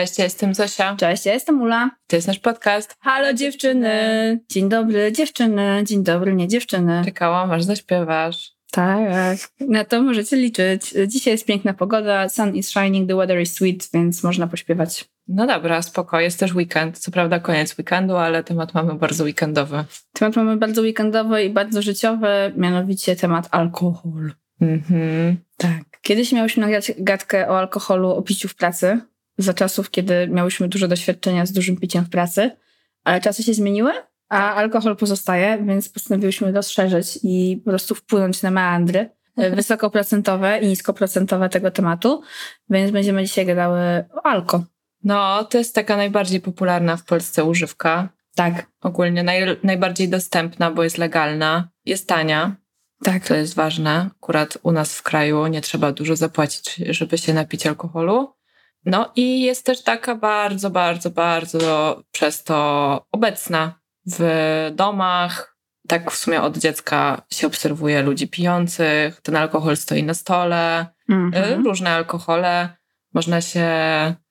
Cześć, ja jestem Zosia. Cześć, ja jestem Ula. To jest nasz podcast. Halo dziewczyny! Dzień dobry dziewczyny, dzień dobry nie dziewczyny. Czekałam, aż zaśpiewasz. Tak, na to możecie liczyć. Dzisiaj jest piękna pogoda, sun is shining, the weather is sweet, więc można pośpiewać. No dobra, spoko. Jest też weekend. Co prawda koniec weekendu, ale temat mamy bardzo weekendowy. Temat mamy bardzo weekendowy i bardzo życiowy, mianowicie temat alkohol. Mhm. Tak. Kiedyś miałyśmy nagrać gadkę o alkoholu, o piciu w pracy, za czasów, kiedy miałyśmy dużo doświadczenia z dużym piciem w pracy, ale czasy się zmieniły, a alkohol pozostaje, więc postanowiłyśmy rozszerzyć i po prostu wpłynąć na meandry wysokoprocentowe i niskoprocentowe tego tematu, więc będziemy dzisiaj gadały o alko. No, to jest taka najbardziej popularna w Polsce używka. Tak. Ogólnie naj, najbardziej dostępna, bo jest legalna, jest tania. Tak. To jest ważne. Akurat u nas w kraju nie trzeba dużo zapłacić, żeby się napić alkoholu. No i jest też taka bardzo, bardzo, bardzo przez to obecna w domach. Tak w sumie od dziecka się obserwuje ludzi pijących, ten alkohol stoi na stole, Mhm. różne alkohole. Można się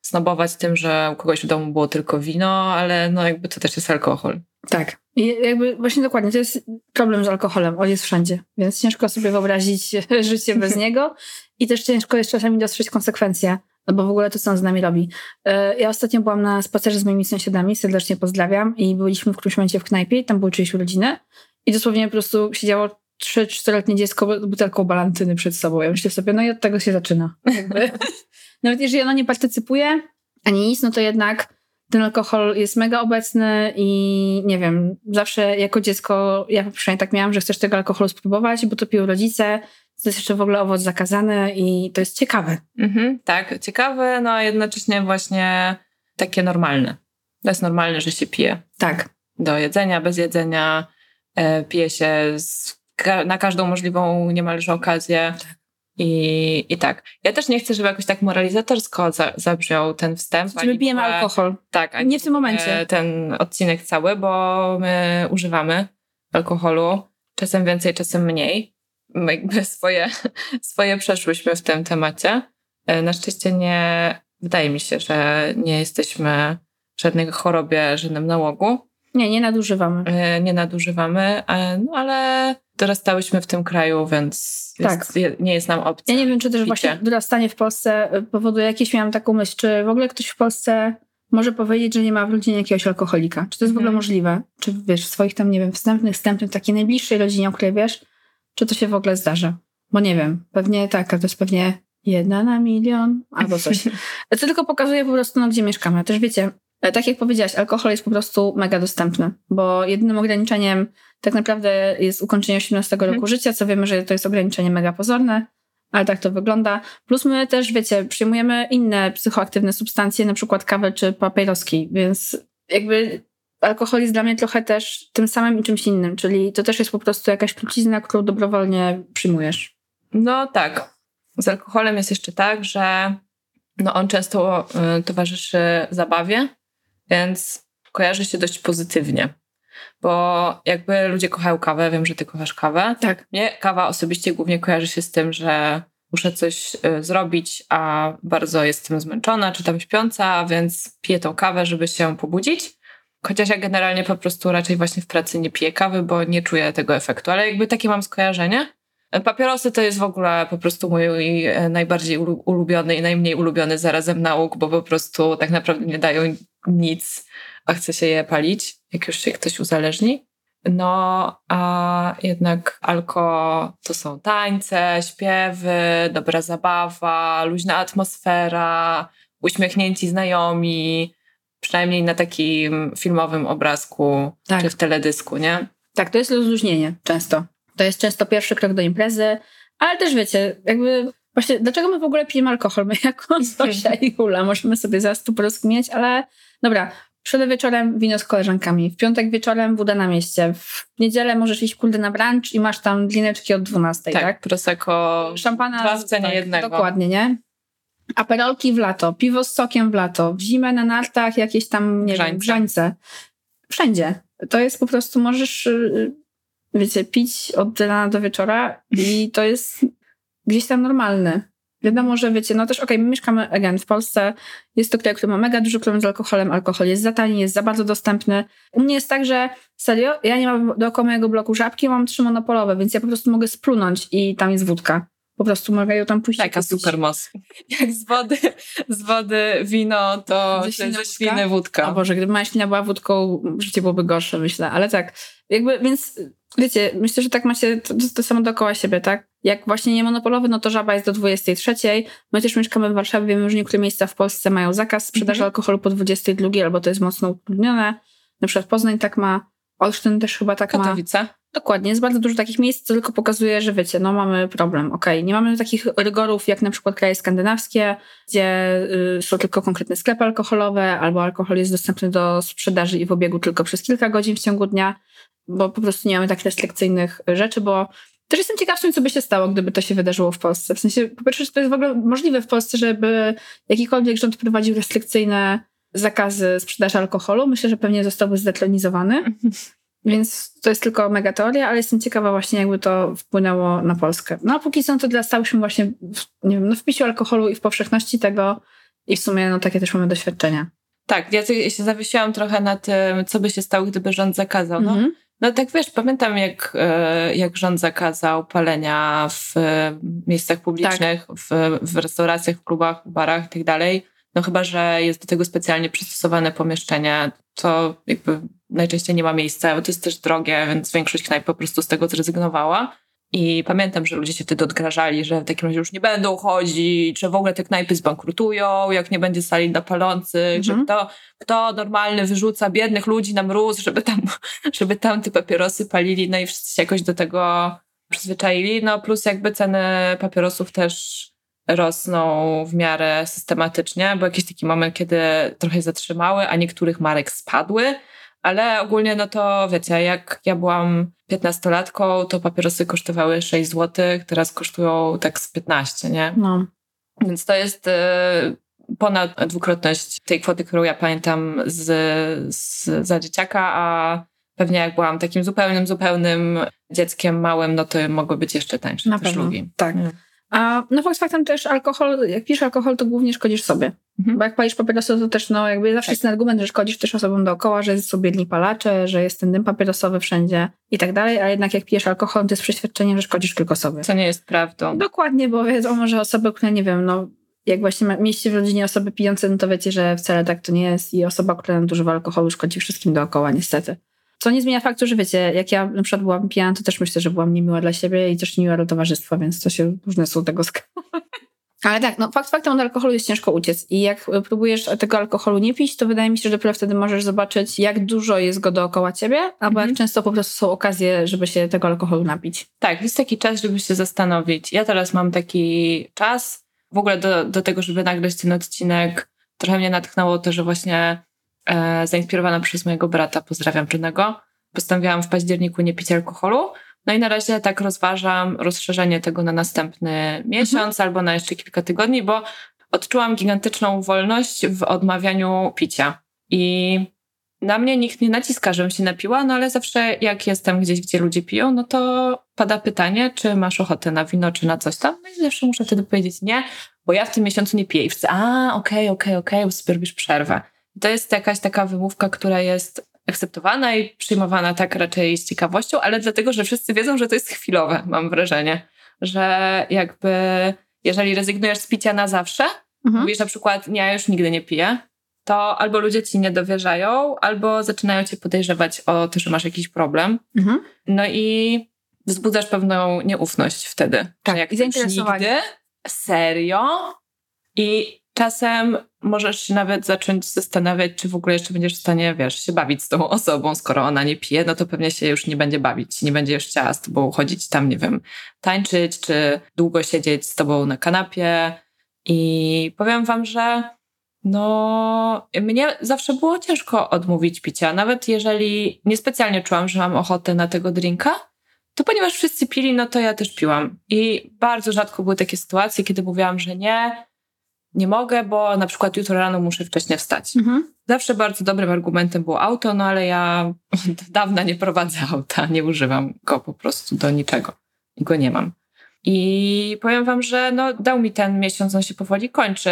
snobować tym, że u kogoś w domu było tylko wino, ale no jakby to też jest alkohol. Tak. I jakby właśnie dokładnie, to jest problem z alkoholem. On jest wszędzie, więc ciężko sobie wyobrazić życie bez niego i też ciężko jest czasami dostrzec konsekwencje, no bo w ogóle to, co on z nami robi. E, Ja ostatnio byłam na spacerze z moimi sąsiadami, serdecznie pozdrawiam i byliśmy w którymś momencie w knajpie i tam były czyjeś urodziny i dosłownie po prostu siedziało 3-4-letnie dziecko z butelką balantyny przed sobą. Ja myślę sobie, no i od tego się zaczyna. Nawet jeżeli ono nie partycypuje ani nic, no to jednak ten alkohol jest mega obecny i nie wiem, zawsze jako dziecko, ja przynajmniej tak miałam, że chcesz tego alkoholu spróbować, bo to piją rodzice, to jest jeszcze w ogóle owoc zakazany i to jest ciekawe. Mhm, tak, ciekawe, no a jednocześnie właśnie takie normalne. To jest normalne, że się pije Tak. do jedzenia, bez jedzenia, e, pije się z, ka- na każdą możliwą niemalże okazję. I, I tak. Ja też nie chcę, żeby jakoś tak moralizatorsko za, zabrzmiał ten wstęp. Czy my pijemy alkohol? Tak, Nie w tym momencie. e, ten odcinek cały, bo my używamy alkoholu, czasem więcej, czasem mniej. Jakby swoje, swoje przeszłyśmy w tym temacie. E, Na szczęście nie, wydaje mi się, że nie jesteśmy w żadnej chorobie, żadnym nałogu. Nie, nie nadużywamy. E, Nie nadużywamy, e, no ale dorastałyśmy w tym kraju, więc Tak. jest, je- nie jest nam obce. Ja nie wiem, czy też właśnie dorastanie w Polsce powoduje jakieś, miałam taką myśl, czy w ogóle ktoś w Polsce może powiedzieć, że nie ma w rodzinie jakiegoś alkoholika? Czy to jest w ogóle Mhm. możliwe? Czy wiesz, w swoich tam, nie wiem, wstępnych, wstępnych, takiej najbliższej rodzinie, o której wiesz, czy to się w ogóle zdarza? Bo nie wiem, pewnie tak, ale to jest pewnie jedna na milion albo coś. To tylko pokazuje po prostu, no, gdzie mieszkamy. Też wiecie, e, tak jak powiedziałaś, alkohol jest po prostu mega dostępny, bo jedynym ograniczeniem tak naprawdę jest ukończenie 18 roku Mhm. życia, co wiemy, że to jest ograniczenie mega pozorne, ale tak to wygląda. Plus my też, wiecie, przyjmujemy inne psychoaktywne substancje, na przykład kawę czy papieroski, więc jakby alkohol jest dla mnie trochę też tym samym i czymś innym, czyli to też jest po prostu jakaś trucizna, którą dobrowolnie przyjmujesz. No tak. Z alkoholem jest jeszcze tak, że no on często y, towarzyszy zabawie, więc kojarzy się dość pozytywnie. Bo jakby ludzie kochają kawę, wiem, że ty kochasz kawę. Tak. Mnie kawa osobiście głównie kojarzy się z tym, że muszę coś y, zrobić, a bardzo jestem zmęczona, czy tam śpiąca, więc piję tą kawę, żeby się pobudzić. Chociaż ja generalnie po prostu raczej właśnie w pracy nie piję kawy, bo nie czuję tego efektu, ale jakby takie mam skojarzenie. Papierosy to jest w ogóle po prostu mój e, najbardziej ulu- ulubiony i najmniej ulubiony zarazem nauk, bo po prostu tak naprawdę nie dają nic, a chce się je palić, jak już się ktoś uzależni. No, a jednak alko to są tańce, śpiewy, dobra zabawa, luźna atmosfera, uśmiechnięci znajomi, przynajmniej na takim filmowym obrazku Tak. czy w teledysku, nie? Tak, to jest rozluźnienie często. To jest często pierwszy krok do imprezy, Ale też wiecie, jakby właśnie dlaczego my w ogóle pijemy alkohol? My jako Zosia i Ula możemy sobie zaraz tu porozkminiać, ale dobra, środę wieczorem wino z koleżankami, w piątek wieczorem woda na mieście, w niedzielę możesz iść kurde na brunch i masz tam drineczki od 12, tak? tak? Prosecco, Szampana dwa w cenie tak, jednego. Dokładnie, nie? Aperolki w lato, piwo z sokiem w lato, w zimę na nartach jakieś tam, nie Grzańce. wiem, grzańce. Wszędzie. To jest po prostu, możesz, yy, wiecie, pić od rana do wieczora i to jest gdzieś tam normalne. Wiadomo, że wiecie, no też okej, my mieszkamy, again, w Polsce, jest to kraj, który ma mega duży problem z alkoholem, alkohol jest za tani, jest za bardzo dostępny. U mnie jest tak, że serio, ja nie mam dookoła mojego bloku żabki, mam trzy monopolowe, więc ja po prostu mogę splunąć i tam jest wódka. Po prostu mogę ją tam puścić. Taka super moc. Jak z wody, z wody wino, to Ze ze śliny wódka? śliny wódka. O Boże, gdyby moja ślina była wódką, życie byłoby gorsze, myślę. Ale tak, jakby, więc wiecie, myślę, że tak macie to, to samo dookoła siebie, tak? Jak właśnie nie monopolowy, no to żaba jest do 23. My też mieszkamy w Warszawie, wiemy, że niektóre miejsca w Polsce mają zakaz sprzedaży Mhm. alkoholu po 22, albo to jest mocno utrudnione. Na przykład Poznań tak ma, Olsztyn też chyba tak ma. Katowice. Dokładnie, jest bardzo dużo takich miejsc, co tylko pokazuje, że wiecie, no mamy problem, okej. Nie mamy takich rygorów jak na przykład kraje skandynawskie, gdzie y, są tylko konkretne sklepy alkoholowe, albo alkohol jest dostępny do sprzedaży i w obiegu tylko przez kilka godzin w ciągu dnia, bo po prostu nie mamy tak restrykcyjnych rzeczy, bo też jestem ciekaw, co by się stało, gdyby to się wydarzyło w Polsce. W sensie, po pierwsze, czy to jest w ogóle możliwe w Polsce, żeby jakikolwiek rząd wprowadził restrykcyjne zakazy sprzedaży alkoholu? Myślę, że pewnie zostałby zdetronizowany. Więc to jest tylko mega teoria, ale jestem ciekawa właśnie, jakby to wpłynęło na Polskę. No a póki co to dla stałyśmy właśnie w, nie wiem, no w piciu alkoholu i w powszechności tego i w sumie no takie też mamy doświadczenia. Tak, ja się zawiesiłam trochę na tym, co by się stało, gdyby rząd zakazał. No, Mhm. no tak wiesz, pamiętam jak, e, jak rząd zakazał palenia w e, miejscach publicznych, w, w restauracjach, w klubach, w barach i tak dalej. No chyba, że jest do tego specjalnie przystosowane pomieszczenie, to jakby najczęściej nie ma miejsca, bo to jest też drogie, więc większość knajp po prostu z tego zrezygnowała. I pamiętam, że ludzie się wtedy odgrażali, że w takim razie już nie będą chodzić, że w ogóle te knajpy zbankrutują, jak nie będzie sali dla palących, że Mhm. kto, kto normalny wyrzuca biednych ludzi na mróz, żeby tam, żeby tam te papierosy palili, no i wszyscy się jakoś do tego przyzwyczaili. No plus jakby ceny papierosów też rosną w miarę systematycznie, bo jakiś taki moment, kiedy trochę zatrzymały, a niektórych marek spadły, ale ogólnie no to wiecie, jak ja byłam 15-latką, to papierosy kosztowały 6 zł, teraz kosztują tak z 15, nie? No. Więc to jest y, ponad dwukrotność tej kwoty, którą ja pamiętam z, z, za dzieciaka, a pewnie jak byłam takim zupełnym, zupełnym dzieckiem małym, no to mogły być jeszcze tańsze Na te pewno. Tak. Mm. A no fakt faktem też alkohol, jak pijesz alkohol, to głównie szkodzisz sobie. Mhm. Bo jak palisz papierosy, to też no jakby zawsze Tak. jest ten argument, że szkodzisz też osobom dookoła, że są biedni palacze, że jest ten dym papierosowy wszędzie i tak dalej, a jednak jak pijesz alkohol, to jest przeświadczenie, że szkodzisz tylko sobie. Co nie jest prawdą. Dokładnie, bo wiadomo, że osoby, które nie wiem, no jak właśnie mieście w rodzinie osoby pijące, no to wiecie, że wcale tak to nie jest i osoba, która nadużywa alkoholu szkodzi wszystkim dookoła, niestety. Co nie zmienia faktu, że wiecie, jak ja na przykład byłam pijana, to też myślę, że byłam niemiła dla siebie i też niemiła dla towarzystwa, więc to się różne są tego skały. Ale tak, no fakt faktem od alkoholu jest ciężko uciec i jak próbujesz tego alkoholu nie pić, to wydaje mi się, że dopiero wtedy możesz zobaczyć, jak dużo jest go dookoła ciebie, albo Mhm. jak często po prostu są okazje, żeby się tego alkoholu napić. Tak, jest taki czas, żeby się zastanowić. Ja teraz mam taki czas w ogóle do, do tego, żeby nagrać ten odcinek. Trochę mnie natchnęło to, że właśnie e, zainspirowana przez mojego brata, pozdrawiam Johnego, postanowiłam w październiku nie pić alkoholu. No i na razie tak rozważam rozszerzenie tego na następny miesiąc albo na jeszcze kilka tygodni, bo odczułam gigantyczną wolność w odmawianiu picia. I na mnie nikt nie naciska, żebym się napiła, no ale zawsze jak jestem gdzieś, gdzie ludzie piją, no to pada pytanie, czy masz ochotę na wino, czy na coś tam. No i zawsze muszę wtedy powiedzieć nie, bo ja w tym miesiącu nie piję. I wszyscy, a okej, okej, okej, bo sobie robisz przerwę. To jest jakaś taka wymówka, która jest akceptowana i przyjmowana tak raczej z ciekawością, ale dlatego, że wszyscy wiedzą, że to jest chwilowe, mam wrażenie. Że jakby jeżeli rezygnujesz z picia na zawsze, Mhm. mówisz na przykład, nie, ja już nigdy nie piję, to albo ludzie ci nie dowierzają, albo zaczynają cię podejrzewać o to, że masz jakiś problem. Mhm. No i wzbudzasz pewną nieufność wtedy. Tak, jak i zainteresowanie. nigdy, serio? I czasem możesz się nawet zacząć zastanawiać, czy w ogóle jeszcze będziesz w stanie, wiesz, się bawić z tą osobą. Skoro ona nie pije, no to pewnie się już nie będzie bawić, nie będzie już chciała z tobą chodzić tam, nie wiem, tańczyć, czy długo siedzieć z tobą na kanapie. I powiem wam, że no, mnie zawsze było ciężko odmówić picia, nawet jeżeli niespecjalnie czułam, że mam ochotę na tego drinka, to ponieważ wszyscy pili, no to ja też piłam. I bardzo rzadko były takie sytuacje, kiedy mówiłam, że nie, nie mogę, bo na przykład jutro rano muszę wcześniej wstać. Mhm. Zawsze bardzo dobrym argumentem było auto, no ale ja od dawna nie prowadzę auta, nie używam go po prostu do niczego i go nie mam. I powiem wam, że no, dał mi ten miesiąc, on się powoli kończy,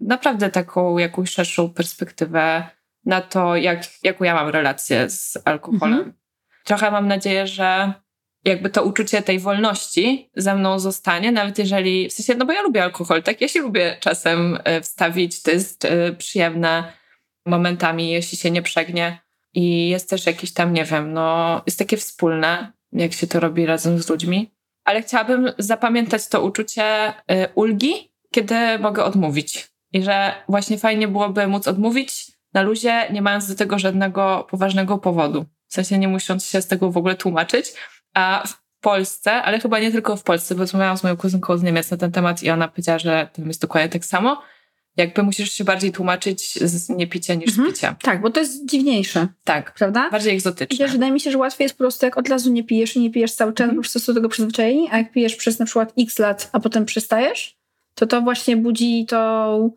naprawdę taką jakąś szerszą perspektywę na to, jak, jaką ja mam relację z alkoholem. Mhm. Trochę mam nadzieję, że jakby to uczucie tej wolności ze mną zostanie, nawet jeżeli, w sensie, no bo ja lubię alkohol, tak? Ja się lubię czasem e, wstawić, to jest e, przyjemne momentami, jeśli się nie przegnie. I jest też jakieś tam, nie wiem, no, jest takie wspólne, jak się to robi razem z ludźmi. Ale chciałabym zapamiętać to uczucie e, ulgi, kiedy mogę odmówić. I że właśnie fajnie byłoby móc odmówić na luzie, nie mając do tego żadnego poważnego powodu. W sensie nie musiąc się z tego w ogóle tłumaczyć, a w Polsce, ale chyba nie tylko w Polsce, bo rozmawiałam z moją kuzynką z Niemiec na ten temat i ona powiedziała, że to jest dokładnie tak samo. Jakby musisz się bardziej tłumaczyć z niepicia niż mhm. z picia. Tak, bo to jest dziwniejsze. Tak. Prawda? Bardziej egzotyczne. I też wydaje mi się, że łatwiej jest po prostu, jak od razu nie pijesz i nie pijesz cały czas, mhm. po prostu do tego przyzwyczajeni, a jak pijesz przez na przykład x lat, a potem przestajesz, to to właśnie budzi tą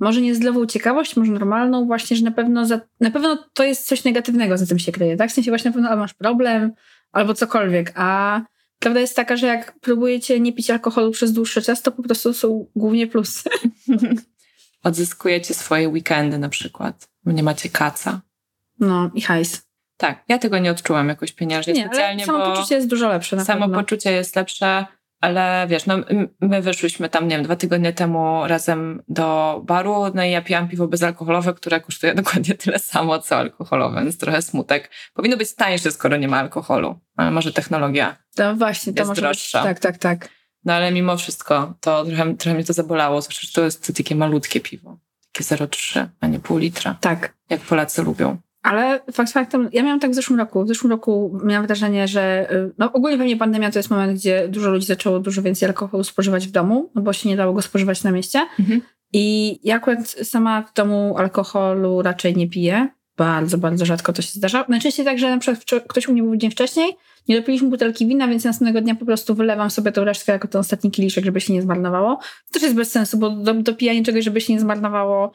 może nie zdrową ciekawość, może normalną, właśnie, że na pewno, za, na pewno to jest coś negatywnego za tym się kryje, tak? W sensie właśnie na pewno masz problem, albo cokolwiek. A prawda jest taka, że jak próbujecie nie pić alkoholu przez dłuższy czas, to po prostu są głównie plusy. Odzyskujecie swoje weekendy na przykład. Nie macie kaca. No i hajs. Tak, ja tego nie odczułam jakoś pieniężnie nie, specjalnie, ale samopoczucie jest dużo lepsze. Na samopoczucie pewno. jest lepsze. Ale wiesz, no my wyszłyśmy tam, nie wiem, dwa tygodnie temu razem do baru, no i ja piłam piwo bezalkoholowe, które kosztuje dokładnie tyle samo, co alkoholowe, więc trochę smutek. Powinno być tańsze, skoro nie ma alkoholu, ale może technologia To właśnie, to jest może droższa. Być, tak, tak, tak. No ale mimo wszystko, to trochę, trochę mnie to zabolało, zwłaszcza, że to jest takie malutkie piwo. Takie 0,3, a nie pół litra. Tak. Jak Polacy lubią. Ale fakt faktem, ja miałam tak w zeszłym roku. W zeszłym roku miałam wrażenie, że y, no ogólnie pewnie pandemia to jest moment, gdzie dużo ludzi zaczęło dużo więcej alkoholu spożywać w domu, no bo się nie dało go spożywać na mieście. Mhm. I ja akurat sama w domu alkoholu raczej nie piję. Bardzo, bardzo rzadko to się zdarza. Najczęściej tak, że na przykład ktoś u mnie był dzień wcześniej, nie dopiliśmy butelki wina, więc następnego dnia po prostu wylewam sobie tą resztkę jako ten ostatni kieliszek, żeby się nie zmarnowało. To też jest bez sensu, bo do, dopijanie czegoś, żeby się nie zmarnowało,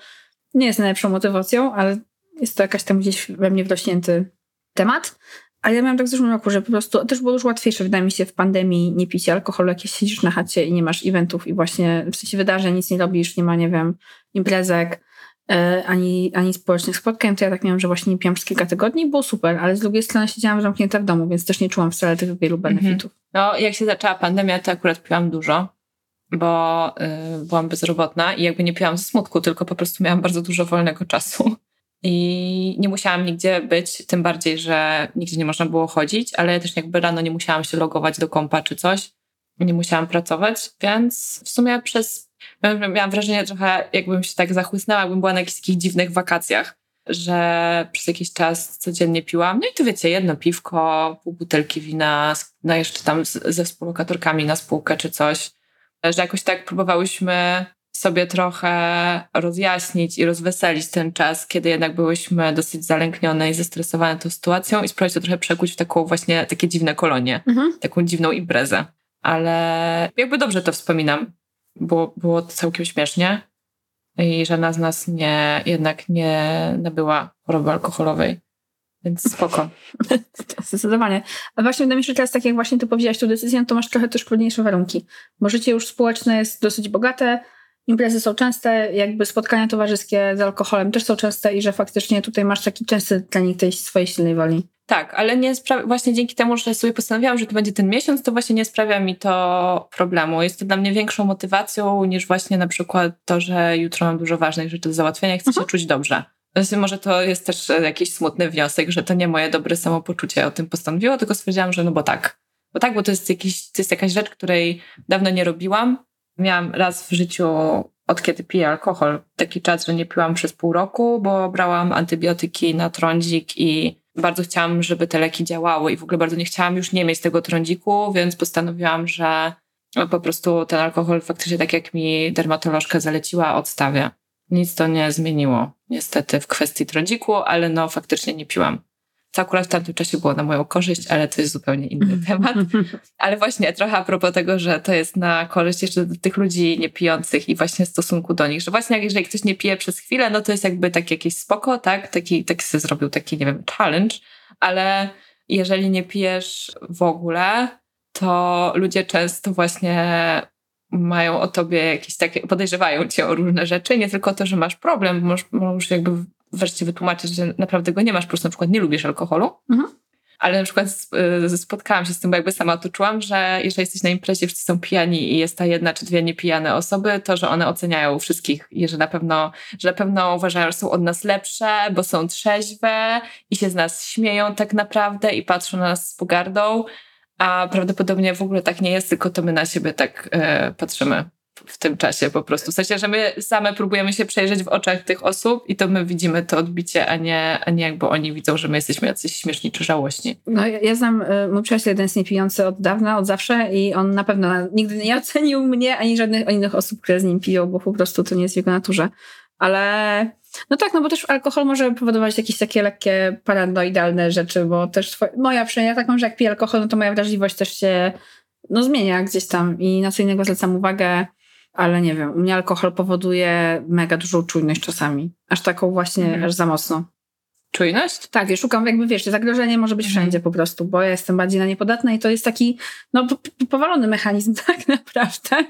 nie jest najlepszą motywacją, ale jest to jakaś tam gdzieś we mnie wrośnięty temat. A ja miałam tak w zeszłym roku, że po prostu też było już łatwiejsze, wydaje mi się, w pandemii nie pić alkoholu, jak siedzisz na chacie i nie masz eventów i właśnie w sensie wydarzeń nic nie robisz, nie ma, nie wiem, imprezek, e, ani, ani społecznych spotkań, to ja tak miałam, że właśnie nie piłam przez kilka tygodni, było super, ale z drugiej strony siedziałam zamknięta w domu, więc też nie czułam wcale tych wielu mhm. benefitów. No, jak się zaczęła pandemia, to akurat piłam dużo, bo y, byłam bezrobotna i jakby nie piłam ze smutku, tylko po prostu miałam bardzo dużo wolnego czasu. I nie musiałam nigdzie być, tym bardziej, że nigdzie nie można było chodzić, ale też jakby rano nie musiałam się logować do kompa czy coś. Nie musiałam pracować, więc w sumie przez. Miałam wrażenie trochę, jakbym się tak zachłysnęła, jakbym była na jakichś takich dziwnych wakacjach, że przez jakiś czas codziennie piłam. No i to wiecie, jedno piwko, pół butelki wina, no jeszcze tam ze współlokatorkami na spółkę czy coś. Że jakoś tak próbowałyśmy sobie trochę rozjaśnić i rozweselić ten czas, kiedy jednak byłyśmy dosyć zalęknione i zestresowane tą sytuacją i spróbować to trochę przekuć w taką właśnie takie dziwne kolonie, mhm. taką dziwną imprezę. Ale jakby dobrze to wspominam, było, było to całkiem śmiesznie i żadna z nas nie, jednak nie nabyła choroby alkoholowej. Więc spoko. Zdecydowanie. A właśnie wydaje mi się, że teraz tak jak właśnie ty powiedziałaś tą decyzję, to masz trochę też trudniejsze warunki. Bo życie już społeczne jest dosyć bogate, imprezy są częste, jakby spotkania towarzyskie z alkoholem też są częste i że faktycznie tutaj masz taki częsty trening tej swojej silnej woli. Tak, ale nie sprawia, właśnie dzięki temu, że sobie postanowiłam, że to będzie ten miesiąc, to właśnie nie sprawia mi to problemu. Jest to dla mnie większą motywacją niż właśnie na przykład to, że jutro mam dużo ważnych rzeczy do załatwienia i chcę się mhm. czuć dobrze. Znaczy, może to jest też jakiś smutny wniosek, że to nie moje dobre samopoczucie o tym postanowiło, tylko stwierdziłam, że no bo tak. Bo tak, bo to jest, jakiś, to jest jakaś rzecz, której dawno nie robiłam, Miałam raz w życiu od kiedy piję alkohol. Taki czas, że nie piłam przez pół roku, bo brałam antybiotyki na trądzik i bardzo chciałam, żeby te leki działały i w ogóle bardzo nie chciałam już nie mieć tego trądziku, więc postanowiłam, że po prostu ten alkohol faktycznie tak jak mi dermatolożka zaleciła, odstawię. Nic to nie zmieniło niestety w kwestii trądziku, ale no faktycznie nie piłam co akurat w tamtym czasie było na moją korzyść, ale to jest zupełnie inny temat. Ale właśnie trochę a propos tego, że to jest na korzyść jeszcze tych ludzi niepijących i właśnie w stosunku do nich, że właśnie jak jeżeli ktoś nie pije przez chwilę, no to jest jakby tak jakieś spoko, tak? Taki, taki sobie zrobił taki, nie wiem, challenge, ale jeżeli nie pijesz w ogóle, to ludzie często właśnie mają o tobie jakieś takie, podejrzewają cię o różne rzeczy, nie tylko to, że masz problem, możesz, możesz jakby wreszcie wytłumaczyć, że naprawdę go nie masz, po prostu na przykład nie lubisz alkoholu. Mhm. Ale na przykład y, spotkałam się z tym, bo jakby sama to czułam, że jeżeli jesteś na imprezie, wszyscy są pijani i jest ta jedna czy dwie niepijane osoby, to że one oceniają wszystkich i że na pewno, że na pewno uważają, że są od nas lepsze, bo są trzeźwe i się z nas śmieją tak naprawdę i patrzą na nas z pogardą, a prawdopodobnie w ogóle tak nie jest, tylko to my na siebie tak e, patrzymy w tym czasie po prostu. W sensie, że my same próbujemy się przejrzeć w oczach tych osób i to my widzimy to odbicie, a nie, a nie jakby oni widzą, że my jesteśmy jacyś śmieszni czy żałośni. No ja, ja znam, y, mój przyjaciel jeden jest niepijący od dawna, od zawsze i on na pewno nigdy nie ocenił mnie ani żadnych innych osób, które z nim piją, bo po prostu to nie jest w jego naturze. Ale no tak, no bo też alkohol może powodować jakieś takie lekkie paranoidalne rzeczy, bo też moja przynajmniej tak mam, że jak piję alkohol, no to moja wrażliwość też się no, zmienia gdzieś tam i na co innego zwracam uwagę ale nie wiem, u mnie alkohol powoduje mega dużą czujność czasami. Aż taką właśnie, mhm. aż za mocno. Czujność? Tak, ja szukam jakby, wiesz, zagrożenie może być mhm. wszędzie po prostu, bo ja jestem bardziej na nie podatna i to jest taki, no, powalony mechanizm tak naprawdę.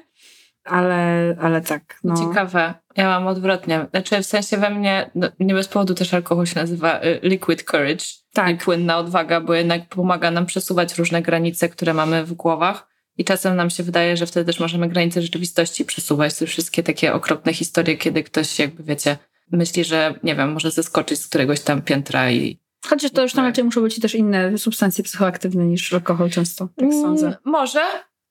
Ale, ale tak, no. Ciekawe. Ja mam odwrotnie. Znaczy, w sensie we mnie, no, nie bez powodu też alkohol się nazywa y, liquid courage. Tak. I płynna odwaga, bo jednak pomaga nam przesuwać różne granice, które mamy w głowach. I czasem nam się wydaje, że wtedy też możemy granice rzeczywistości przesuwać. Te wszystkie takie okropne historie, kiedy ktoś jakby, wiecie, myśli, że, nie wiem, może zeskoczyć z któregoś tam piętra i... Chociaż to już tam raczej muszą być też inne substancje psychoaktywne niż alkohol często, tak mm, sądzę. Może,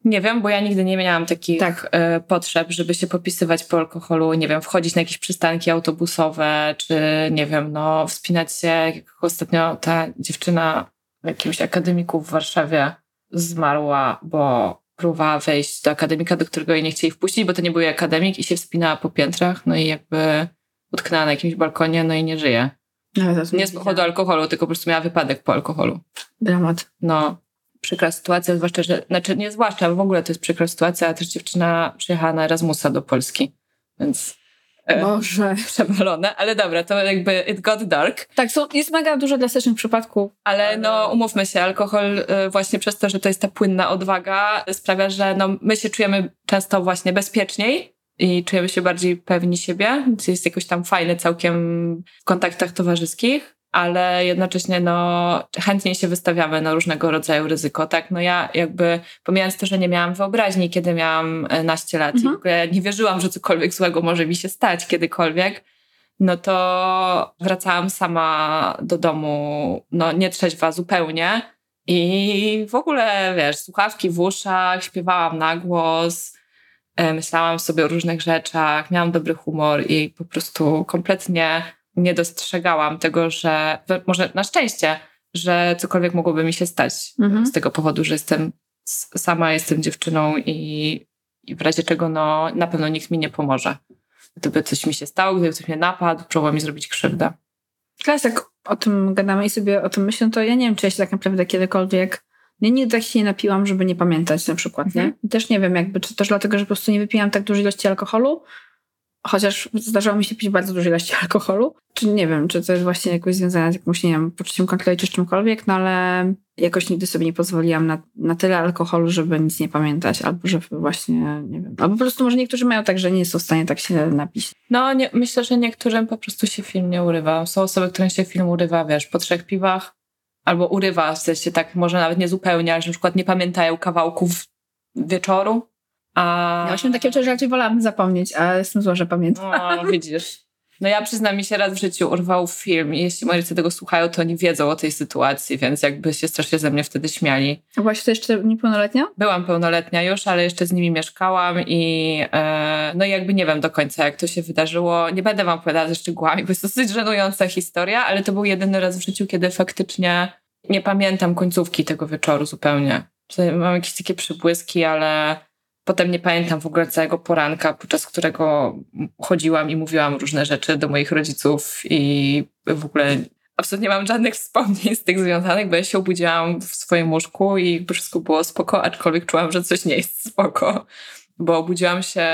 nie wiem, bo ja nigdy nie miałam takich tak. e, potrzeb, żeby się popisywać po alkoholu, nie wiem, wchodzić na jakieś przystanki autobusowe, czy nie wiem, no, wspinać się, jak ostatnio ta dziewczyna w jakimś akademiku w Warszawie zmarła, bo próbowała wejść do akademika, do którego jej nie chcieli wpuścić, bo to nie był akademik i się wspinała po piętrach, no i jakby utknęła na jakimś balkonie, no i nie żyje. Nie z powodu alkoholu, tylko po prostu miała wypadek po alkoholu. Dramat. No, przykra sytuacja, zwłaszcza, że, znaczy nie zwłaszcza, w ogóle to jest przykra sytuacja, a też dziewczyna przyjechała na Erasmusa do Polski, więc Boże. przewalone, ale dobra, to jakby it got dark. Tak, są, jest mega dużo drastycznych przypadków. Ale no umówmy się, alkohol e, właśnie przez to, że to jest ta płynna odwaga sprawia, że no, my się czujemy często właśnie bezpieczniej i czujemy się bardziej pewni siebie, jest jakoś tam fajne całkiem w kontaktach towarzyskich ale jednocześnie no, chętnie się wystawiamy na różnego rodzaju ryzyko. Tak, no ja jakby pomijając to, że nie miałam wyobraźni, kiedy miałam e, naście lat mhm. i w ogóle nie wierzyłam, że cokolwiek złego może mi się stać kiedykolwiek, no to wracałam sama do domu, no nie trzeźwa zupełnie i w ogóle, wiesz, słuchawki w uszach, śpiewałam na głos, e, myślałam sobie o różnych rzeczach, miałam dobry humor i po prostu kompletnie nie dostrzegałam tego, że może na szczęście, że cokolwiek mogłoby mi się stać mhm. z tego powodu, że jestem sama, jestem dziewczyną i, i w razie czego no, na pewno nikt mi nie pomoże. Gdyby coś mi się stało, gdyby coś mnie napadł, próbował mi zrobić krzywdę. Teraz jak o tym gadamy i sobie o tym myślę, to ja nie wiem, czy ja się tak naprawdę kiedykolwiek nie, nigdy tak się nie napiłam, żeby nie pamiętać na przykład, mhm. nie? I też nie wiem, jakby, czy też dlatego, że po prostu nie wypijam tak dużej ilości alkoholu, chociaż zdarzało mi się pić bardzo duże ilości alkoholu. Czy nie wiem, czy to jest właśnie jakoś związane z jakimś, nie wiem, poczuciem kontroli czy czymkolwiek, no ale jakoś nigdy sobie nie pozwoliłam na, na tyle alkoholu, żeby nic nie pamiętać, albo żeby właśnie, nie wiem, albo po prostu może niektórzy mają tak, że nie są w stanie tak się napić. No, nie, myślę, że niektórym po prostu się film nie urywa. Są osoby, którym się film urywa, wiesz, po trzech piwach, albo urywa, w sensie tak, może nawet nie zupełnie, ale na przykład nie pamiętają kawałków wieczoru, a... Ja właśnie takie rzeczy raczej wolałabym zapomnieć, a jestem zła, że pamiętam. O, widzisz. No ja przyznam mi się raz w życiu urwał film i jeśli moi rodzice tego słuchają, to oni wiedzą o tej sytuacji, więc jakby się strasznie ze mnie wtedy śmiali. A byłaś to jeszcze niepełnoletnia? Byłam pełnoletnia już, ale jeszcze z nimi mieszkałam i e, no jakby nie wiem do końca jak to się wydarzyło. Nie będę wam opowiadała ze szczegółami, bo jest dosyć żenująca historia, ale to był jedyny raz w życiu, kiedy faktycznie nie pamiętam końcówki tego wieczoru zupełnie. Mam jakieś takie przybłyski, ale Potem nie pamiętam w ogóle całego poranka, podczas którego chodziłam i mówiłam różne rzeczy do moich rodziców i w ogóle absolutnie mam żadnych wspomnień z tych związanych, bo ja się obudziłam w swoim łóżku i wszystko było spoko, aczkolwiek czułam, że coś nie jest spoko, bo obudziłam się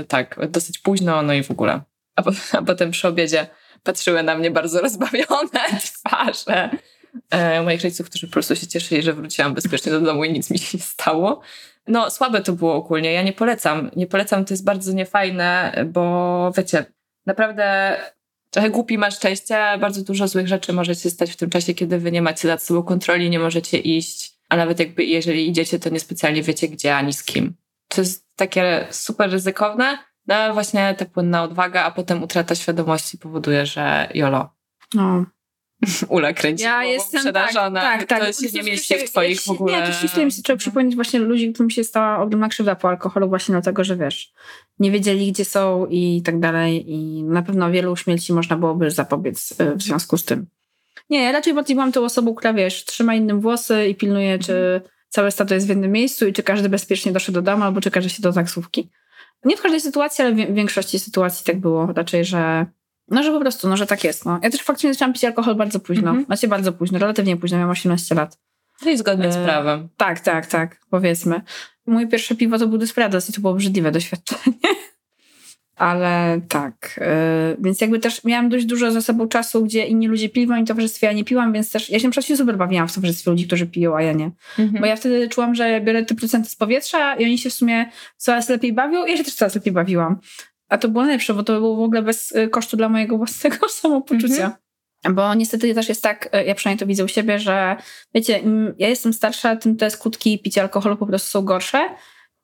y, tak dosyć późno, no i w ogóle. A, po, a potem przy obiedzie patrzyły na mnie bardzo rozbawione twarze e, moich rodziców, którzy po prostu się cieszyli, że wróciłam bezpiecznie do domu i nic mi się nie stało. No, słabe to było ogólnie. Ja nie polecam. Nie polecam, to jest bardzo niefajne, bo wiecie, naprawdę trochę głupi ma szczęście. Bardzo dużo złych rzeczy może się stać w tym czasie, kiedy wy nie macie nad sobą kontroli, nie możecie iść, a nawet jakby jeżeli idziecie, to niespecjalnie wiecie gdzie ani z kim. To jest takie super ryzykowne, no ale właśnie ta płynna odwaga, a potem utrata świadomości powoduje, że jolo. No, Ula kręci ja jestem przerażona. Tak, tak, tak. To się nie mieści w twoich w ogóle... Nie, to się mi się trzeba przypomnieć właśnie ludzi, którym się stała ogromna krzywda po alkoholu właśnie dlatego, że wiesz, nie wiedzieli gdzie są i tak dalej i na pewno wielu śmierci można byłoby zapobiec e, w związku z tym. Nie, ja raczej bardziej byłam tą osobą, która wiesz, trzyma innym włosy i pilnuje, czy mhm. całe stado jest w jednym miejscu i czy każdy bezpiecznie doszedł do domu albo czy każdy się do taksówki. Nie w każdej sytuacji, ale w większości sytuacji tak było. Raczej, że no, że po prostu, no, że tak jest. No. Ja też faktycznie zaczęłam pić alkohol bardzo późno. -hmm. Znaczy bardzo późno, relatywnie późno, miałam 18 lat. To jest zgodnie z e, prawem. tak, tak, tak, powiedzmy. Moje pierwsze piwo to był Desperados i to było obrzydliwe doświadczenie. Ale tak, yy, więc jakby też miałam dość dużo ze sobą czasu, gdzie inni ludzie pili w moim towarzystwie, ja nie piłam, więc też ja się się super bawiłam w towarzystwie ludzi, którzy piją, a ja nie. Mhm. Bo ja wtedy czułam, że biorę te procenty z powietrza i oni się w sumie coraz lepiej bawią i ja się też coraz lepiej bawiłam. A to było najlepsze, bo to było w ogóle bez y, kosztu dla mojego własnego samopoczucia. Mhm. Bo niestety też jest tak, y, ja przynajmniej to widzę u siebie, że wiecie, ja jestem starsza, tym te skutki picia alkoholu po prostu są gorsze.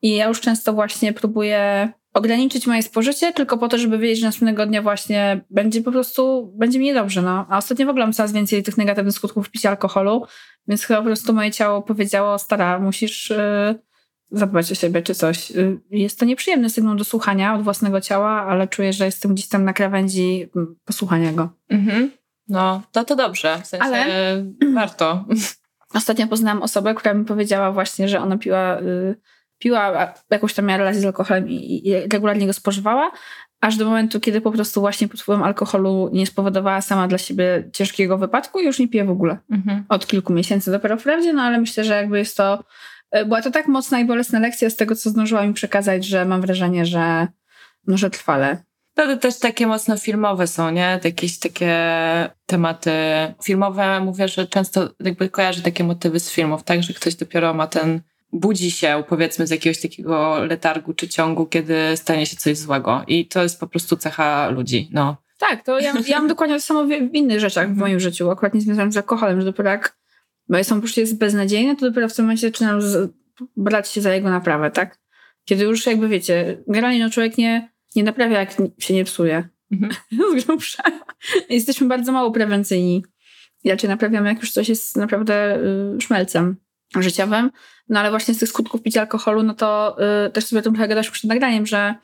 I ja już często właśnie próbuję ograniczyć moje spożycie tylko po to, żeby wiedzieć, że następnego dnia właśnie będzie po prostu, będzie mi niedobrze, no. A ostatnio w ogóle mam coraz więcej tych negatywnych skutków picia alkoholu, więc chyba po prostu moje ciało powiedziało, stara, musisz... Yy, zadbać o siebie czy coś. Y, jest to nieprzyjemny sygnał do słuchania od własnego ciała, ale czuję, że jestem gdzieś tam na krawędzi mm, posłuchania go. Mhm. No, to to dobrze. W sensie ale... warto. Ostatnio poznałam osobę, która mi powiedziała właśnie, że ona piła, y, piła jakąś tam miała relację z alkoholem i, i regularnie go spożywała, aż do momentu, kiedy po prostu właśnie pod wpływem alkoholu nie spowodowała sama dla siebie ciężkiego wypadku i już nie pije w ogóle. Mhm. Od kilku miesięcy dopiero wprawdzie, no ale myślę, że jakby jest to była to tak mocna i bolesna lekcja z tego, co zdążyła mi przekazać, że mam wrażenie, że, no, że trwale. To też takie mocno filmowe są, nie? Jakieś takie tematy filmowe. Mówię, że często jakby kojarzę takie motywy z filmów, tak? Że ktoś dopiero ma ten, budzi się powiedzmy z jakiegoś takiego letargu czy ciągu, kiedy stanie się coś złego. I to jest po prostu cecha ludzi, no. Tak, to ja, ja mam dokładnie to samo w, w innych rzeczach w moim życiu, akurat nie związanym z alkoholem, że dopiero jak moje samopoczucie jest beznadziejne, to dopiero w tym momencie zaczynam z, brać się za jego naprawę, tak? Kiedy już jakby wiecie, generalnie no człowiek nie, nie naprawia, jak się nie psuje. Mhm. z grubsza. Jesteśmy bardzo mało prewencyjni. I raczej naprawiamy, jak już coś jest naprawdę y, szmelcem życiowym. No ale właśnie z tych skutków picia alkoholu, no to y, też sobie o tym trochę gadasz przed nagraniem, że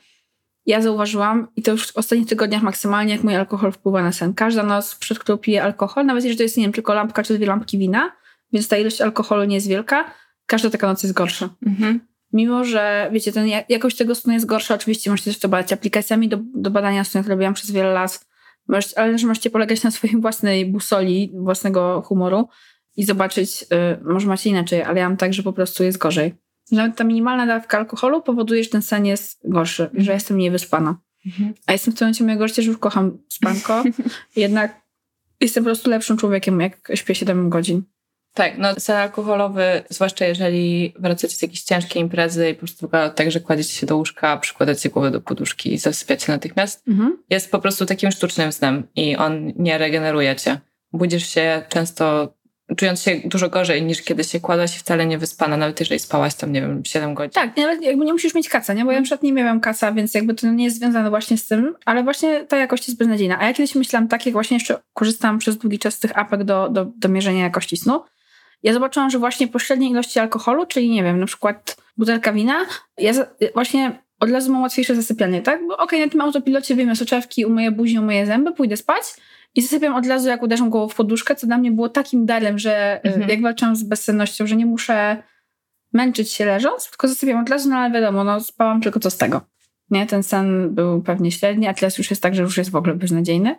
ja zauważyłam, i to już w ostatnich tygodniach maksymalnie, jak mój alkohol wpływa na sen. Każda noc, przed którą piję alkohol, nawet jeżeli to jest, nie wiem, tylko lampka czy dwie lampki wina, więc ta ilość alkoholu nie jest wielka. Każda taka noc jest gorsza. Mhm. Mimo, że wiecie, ten, jakość tego snu jest gorsza, oczywiście możecie też to badać aplikacjami do, do badania snu, które robiłam przez wiele lat, możecie, ale też możecie polegać na swojej własnej busoli, własnego humoru i zobaczyć, yy, może macie inaczej, ale ja mam tak, że po prostu jest gorzej. Nawet ta minimalna dawka alkoholu powoduje, że ten sen jest gorszy, mhm. że jestem mniej wyspana. Mhm. A jestem w tym momencie mojego życia, że już kocham spanko, jednak jestem po prostu lepszym człowiekiem, jak śpię 7 godzin. Tak, no sen alkoholowy, zwłaszcza jeżeli wracacie z jakiejś ciężkiej imprezy i po prostu wygląda tak, że kładziecie się do łóżka, przykładacie głowę do poduszki i zasypiacie natychmiast, mhm. jest po prostu takim sztucznym snem i on nie regeneruje cię. Budzisz się często czując się dużo gorzej niż kiedy się kładłaś i wcale nie wyspana, nawet jeżeli spałaś tam, nie wiem, 7 godzin. Tak, nawet jakby nie musisz mieć kaca, nie? Bo ja na przykład nie miałam kaca, więc jakby to nie jest związane właśnie z tym, ale właśnie ta jakość jest beznadziejna. A ja kiedyś myślałam tak, jak właśnie jeszcze korzystałam przez długi czas z tych apek do, do, do mierzenia jakości snu, ja zobaczyłam, że właśnie po średniej ilości alkoholu, czyli nie wiem, na przykład butelka wina, ja właśnie od razu mam łatwiejsze zasypianie, tak? Bo okej, okay, na tym autopilocie wyjmę soczewki, umyję buzię, umyję zęby, pójdę spać i zasypiam od razu, jak uderzam głową w poduszkę, co dla mnie było takim darem, że y, mhm. jak walczyłam z bezsennością, że nie muszę męczyć się leżąc, tylko zasypiam od razu, no ale wiadomo, no spałam tylko co z tego. Nie, ten sen był pewnie średni, a teraz już jest tak, że już jest w ogóle beznadziejny.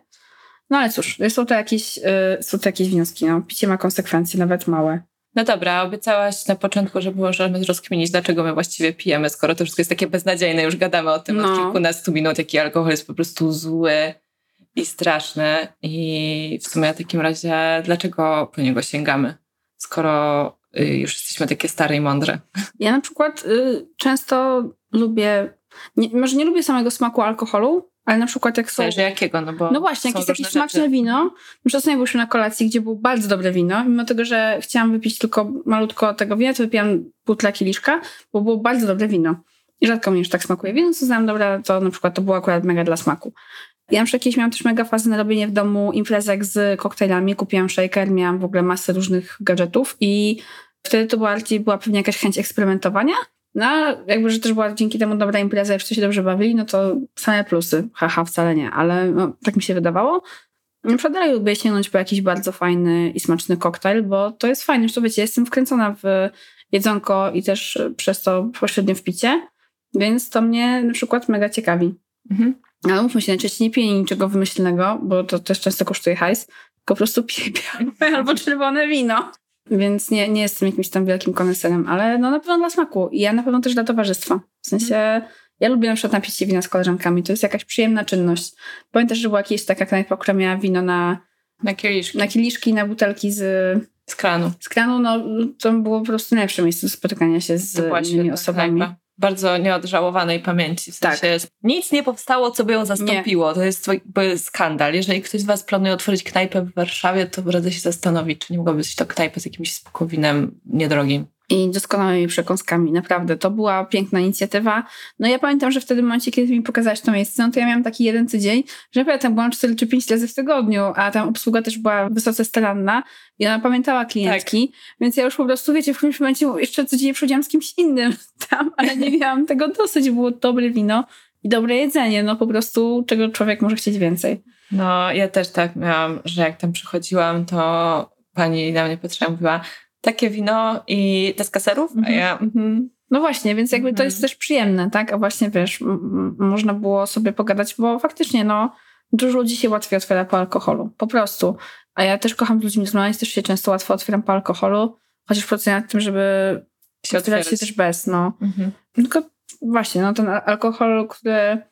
No ale cóż, są to jakieś, yy, są to jakieś wnioski. No. Picie ma konsekwencje, nawet małe. No dobra, obiecałaś na początku, że możemy rozkminić, dlaczego my właściwie pijemy, skoro to wszystko jest takie beznadziejne, już gadamy o tym no. od kilkunastu minut, jaki alkohol jest po prostu zły i straszny. I w sumie w takim razie, dlaczego po niego sięgamy, skoro y, już jesteśmy takie stare i mądre? Ja na przykład y, często lubię, nie, może nie lubię samego smaku alkoholu, ale na przykład jak są... Zależy jakiego, no bo No właśnie, jakieś takie smaczne rzeczy. wino. Przykład byliśmy na kolacji, gdzie było bardzo dobre wino. Mimo tego, że chciałam wypić tylko malutko tego wina, to wypiłam półtora kieliszka, bo było bardzo dobre wino. I rzadko mi już tak smakuje wino, co znam dobra, to na przykład to było akurat mega dla smaku. Ja na przykład kiedyś miałam też mega fazę na robienie w domu imprezek z koktajlami. Kupiłam shaker, miałam w ogóle masę różnych gadżetów i wtedy to bardziej była pewnie jakaś chęć eksperymentowania. No, jakby, że też była dzięki temu dobra impreza wszyscy się dobrze bawili, no to same plusy. Haha, wcale nie, ale no, tak mi się wydawało. Na przykład dalej lubię sięgnąć po jakiś bardzo fajny i smaczny koktajl, bo to jest fajne, to wiecie, jestem wkręcona w jedzonko i też przez to pośrednio w picie, więc to mnie na przykład mega ciekawi. Mhm. Ale mówmy się, najczęściej nie piję niczego wymyślnego, bo to też często kosztuje hajs, tylko po prostu piję białe albo czerwone wino. Więc nie, nie jestem jakimś tam wielkim koneserem, ale no na pewno dla smaku. I ja na pewno też dla towarzystwa. W sensie, ja lubię na przykład napić się wina z koleżankami. To jest jakaś przyjemna czynność. Pamiętasz, że była jakaś taka knajpa, która miała wino na, na kieliszki. Na kieliszki, na butelki z... Z kranu. Z kranu, no to było po prostu najlepsze miejsce do spotykania się z innymi osobami. Knajpa bardzo nieodżałowanej pamięci. W sensie tak. nic nie powstało, co by ją zastąpiło. Nie. To jest jakby skandal. Jeżeli ktoś z Was planuje otworzyć knajpę w Warszawie, to radzę się zastanowić, czy nie mogłaby być to knajpa z jakimś spokowinem niedrogim i doskonałymi przekąskami. Naprawdę, to była piękna inicjatywa. No ja pamiętam, że wtedy w momencie, kiedy mi pokazałaś to miejsce, no to ja miałam taki jeden tydzień, że ja tam byłam 4 czy 5 razy w tygodniu, a tam obsługa też była wysoce staranna i ona pamiętała klientki, tak. więc ja już po prostu, wiecie, w którymś momencie jeszcze codziennie przychodziłam z kimś innym tam, ale nie miałam tego dosyć. Było dobre wino i dobre jedzenie, no po prostu czego człowiek może chcieć więcej. No ja też tak miałam, że jak tam przychodziłam, to pani na mnie patrzyła mówiła, takie wino i deska serów, mhm. a ja... Mhm. No właśnie, więc jakby to jest mhm. też przyjemne, tak? A właśnie wiesz, można było sobie pogadać, bo faktycznie no dużo ludzi się łatwiej otwiera po alkoholu, po prostu. A ja też kocham z ludźmi rozmawiać, też się często łatwo otwieram po alkoholu, chociaż pracuję nad tym, żeby się otwierać się też bez, no. Mhm. Tylko właśnie, no ten alkohol, który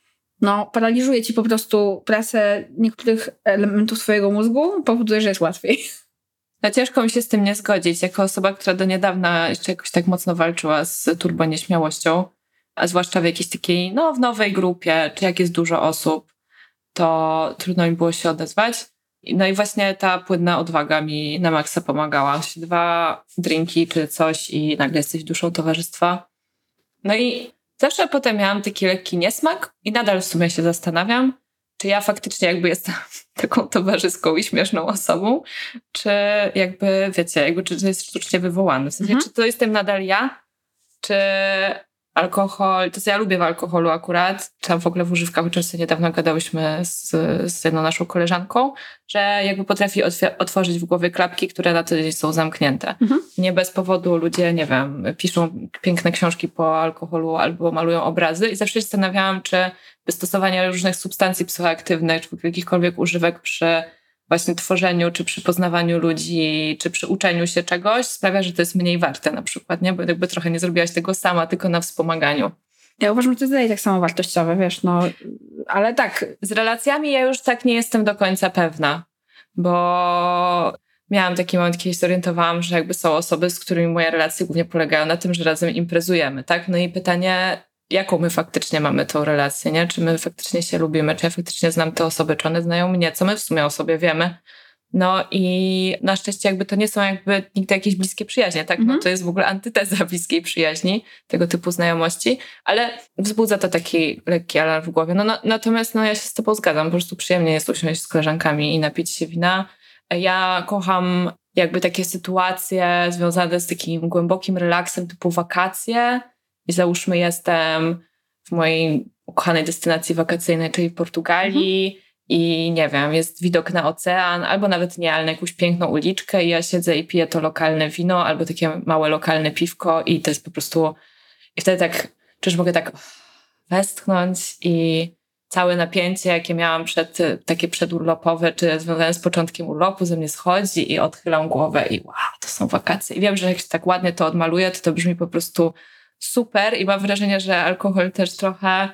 no, paraliżuje ci po prostu pracę niektórych elementów swojego mózgu, powoduje, że jest łatwiej. No ciężko mi się z tym nie zgodzić. Jako osoba, która do niedawna jeszcze jakoś tak mocno walczyła z turbo nieśmiałością, a zwłaszcza w jakiejś takiej, no w nowej grupie, czy jak jest dużo osób, to trudno mi było się odezwać. No i właśnie ta płynna odwaga mi na maksa pomagała. Dwa drinki czy coś i nagle jesteś duszą towarzystwa. No i zawsze potem miałam taki lekki niesmak i nadal w sumie się zastanawiam, czy ja faktycznie jakby jestem taką towarzyską i śmieszną osobą, czy jakby, wiecie, jakby czy to jest sztucznie wywołane. W sensie, mhm. czy to jestem nadal ja, czy alkohol, to co ja lubię w alkoholu akurat, czy w ogóle w używkach, często niedawno gadałyśmy z, z jedną naszą koleżanką, że jakby potrafi otworzyć w głowie klapki, które na co dzień są zamknięte. Mhm. Nie bez powodu ludzie, nie wiem, piszą piękne książki po alkoholu albo malują obrazy i zawsze się zastanawiałam, czy wystosowanie różnych substancji psychoaktywnych, czy jakichkolwiek używek przy właśnie tworzeniu, czy przy poznawaniu ludzi, czy przy uczeniu się czegoś sprawia, że to jest mniej warte na przykład, nie? Bo jakby trochę nie zrobiłaś tego sama, tylko na wspomaganiu. Ja uważam, że to jest dalej tak samo wartościowe, wiesz, no, ale tak. Z relacjami ja już tak nie jestem do końca pewna, bo miałam taki moment, kiedy zorientowałam, że jakby są osoby, z którymi moje relacje głównie polegają na tym, że razem imprezujemy, tak? No i pytanie, jaką my faktycznie mamy tą relację, nie? Czy my faktycznie się lubimy, czy ja faktycznie znam te osoby, czy one znają mnie, co my w sumie o sobie wiemy. No i na szczęście jakby to nie są jakby nigdy jakieś bliskie przyjaźnie, tak? No Mhm. to jest w ogóle antyteza bliskiej przyjaźni, tego typu znajomości, ale wzbudza to taki lekki alarm w głowie. No, na, natomiast no ja się z tobą zgadzam, po prostu przyjemnie jest usiąść z koleżankami i napić się wina. Ja kocham jakby takie sytuacje związane z takim głębokim relaksem typu wakacje i załóżmy jestem w mojej ukochanej destynacji wakacyjnej, czyli w Portugalii i nie wiem, jest widok na ocean, albo nawet nie, ale na jakąś piękną uliczkę i ja siedzę i piję to lokalne wino, albo takie małe lokalne piwko i to jest po prostu i wtedy tak, czyż mogę tak westchnąć i całe napięcie, jakie miałam przed, takie przedurlopowe, czy związane z początkiem urlopu, ze mnie schodzi i odchylam głowę i wow, to są wakacje. I wiem, że jak się tak ładnie to odmaluję, to to brzmi po prostu super i mam wrażenie, że alkohol też trochę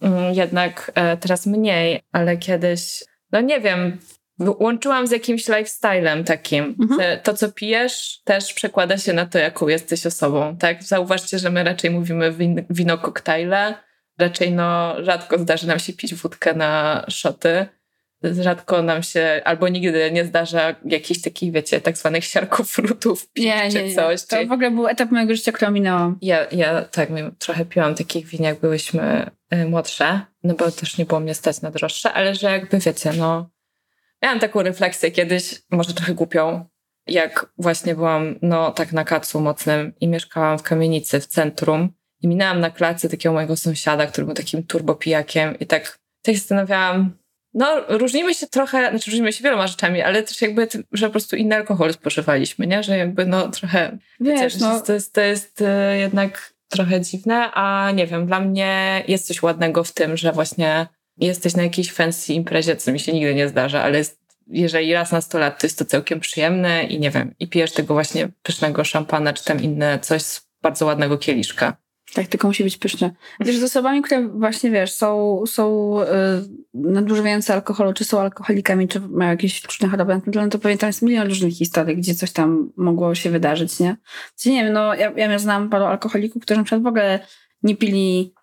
mm, jednak e, teraz mniej, ale kiedyś, no nie wiem, łączyłam z jakimś lifestylem takim. Mhm. To, co pijesz, też przekłada się na to, jaką jesteś osobą. Tak? Zauważcie, że my raczej mówimy win, wino koktajle. Raczej no, rzadko zdarzy nam się pić wódkę na szoty. Rzadko nam się, albo nigdy nie zdarza jakichś takich, wiecie, tak zwanych siarkofrutów pić Nie, czy nie, coś. To w ogóle był etap mojego życia, który minęłam. ja, ja tak trochę piłam takich win, jak byłyśmy y, młodsze, no bo też nie było mnie stać na droższe, ale że jakby wiecie, no miałam taką refleksję kiedyś, może trochę głupią, jak właśnie byłam no tak na kacu mocnym i mieszkałam w kamienicy w centrum i minęłam na klasie takiego mojego sąsiada, który był takim turbopijakiem i tak, tak się zastanawiałam, no różnimy się trochę, znaczy różnimy się wieloma rzeczami, ale też jakby, ty- że po prostu inny alkohol spożywaliśmy, nie? Że jakby no trochę Wiesz, Wiesz, no, to jest, to jest e, jednak trochę dziwne, a nie wiem, dla mnie jest coś ładnego w tym, że właśnie jesteś na jakiejś fancy imprezie, co mi się nigdy nie zdarza, ale jest, jeżeli raz na 100 lat, to jest to całkiem przyjemne i nie wiem, i pijesz tego właśnie pysznego szampana, czy tam inne coś z bardzo ładnego kieliszka. Tak, tylko musi być pyszne. Wiesz, z osobami, które właśnie, wiesz, są, są y, nadużywające alkoholu, czy są alkoholikami, czy mają jakieś różne choroby mentalne, to pewnie tam jest milion różnych historii, gdzie coś tam mogło się wydarzyć, nie? Gdzie nie wiem, no ja, ja znam paru alkoholików, którzy na przykład w ogóle nie pili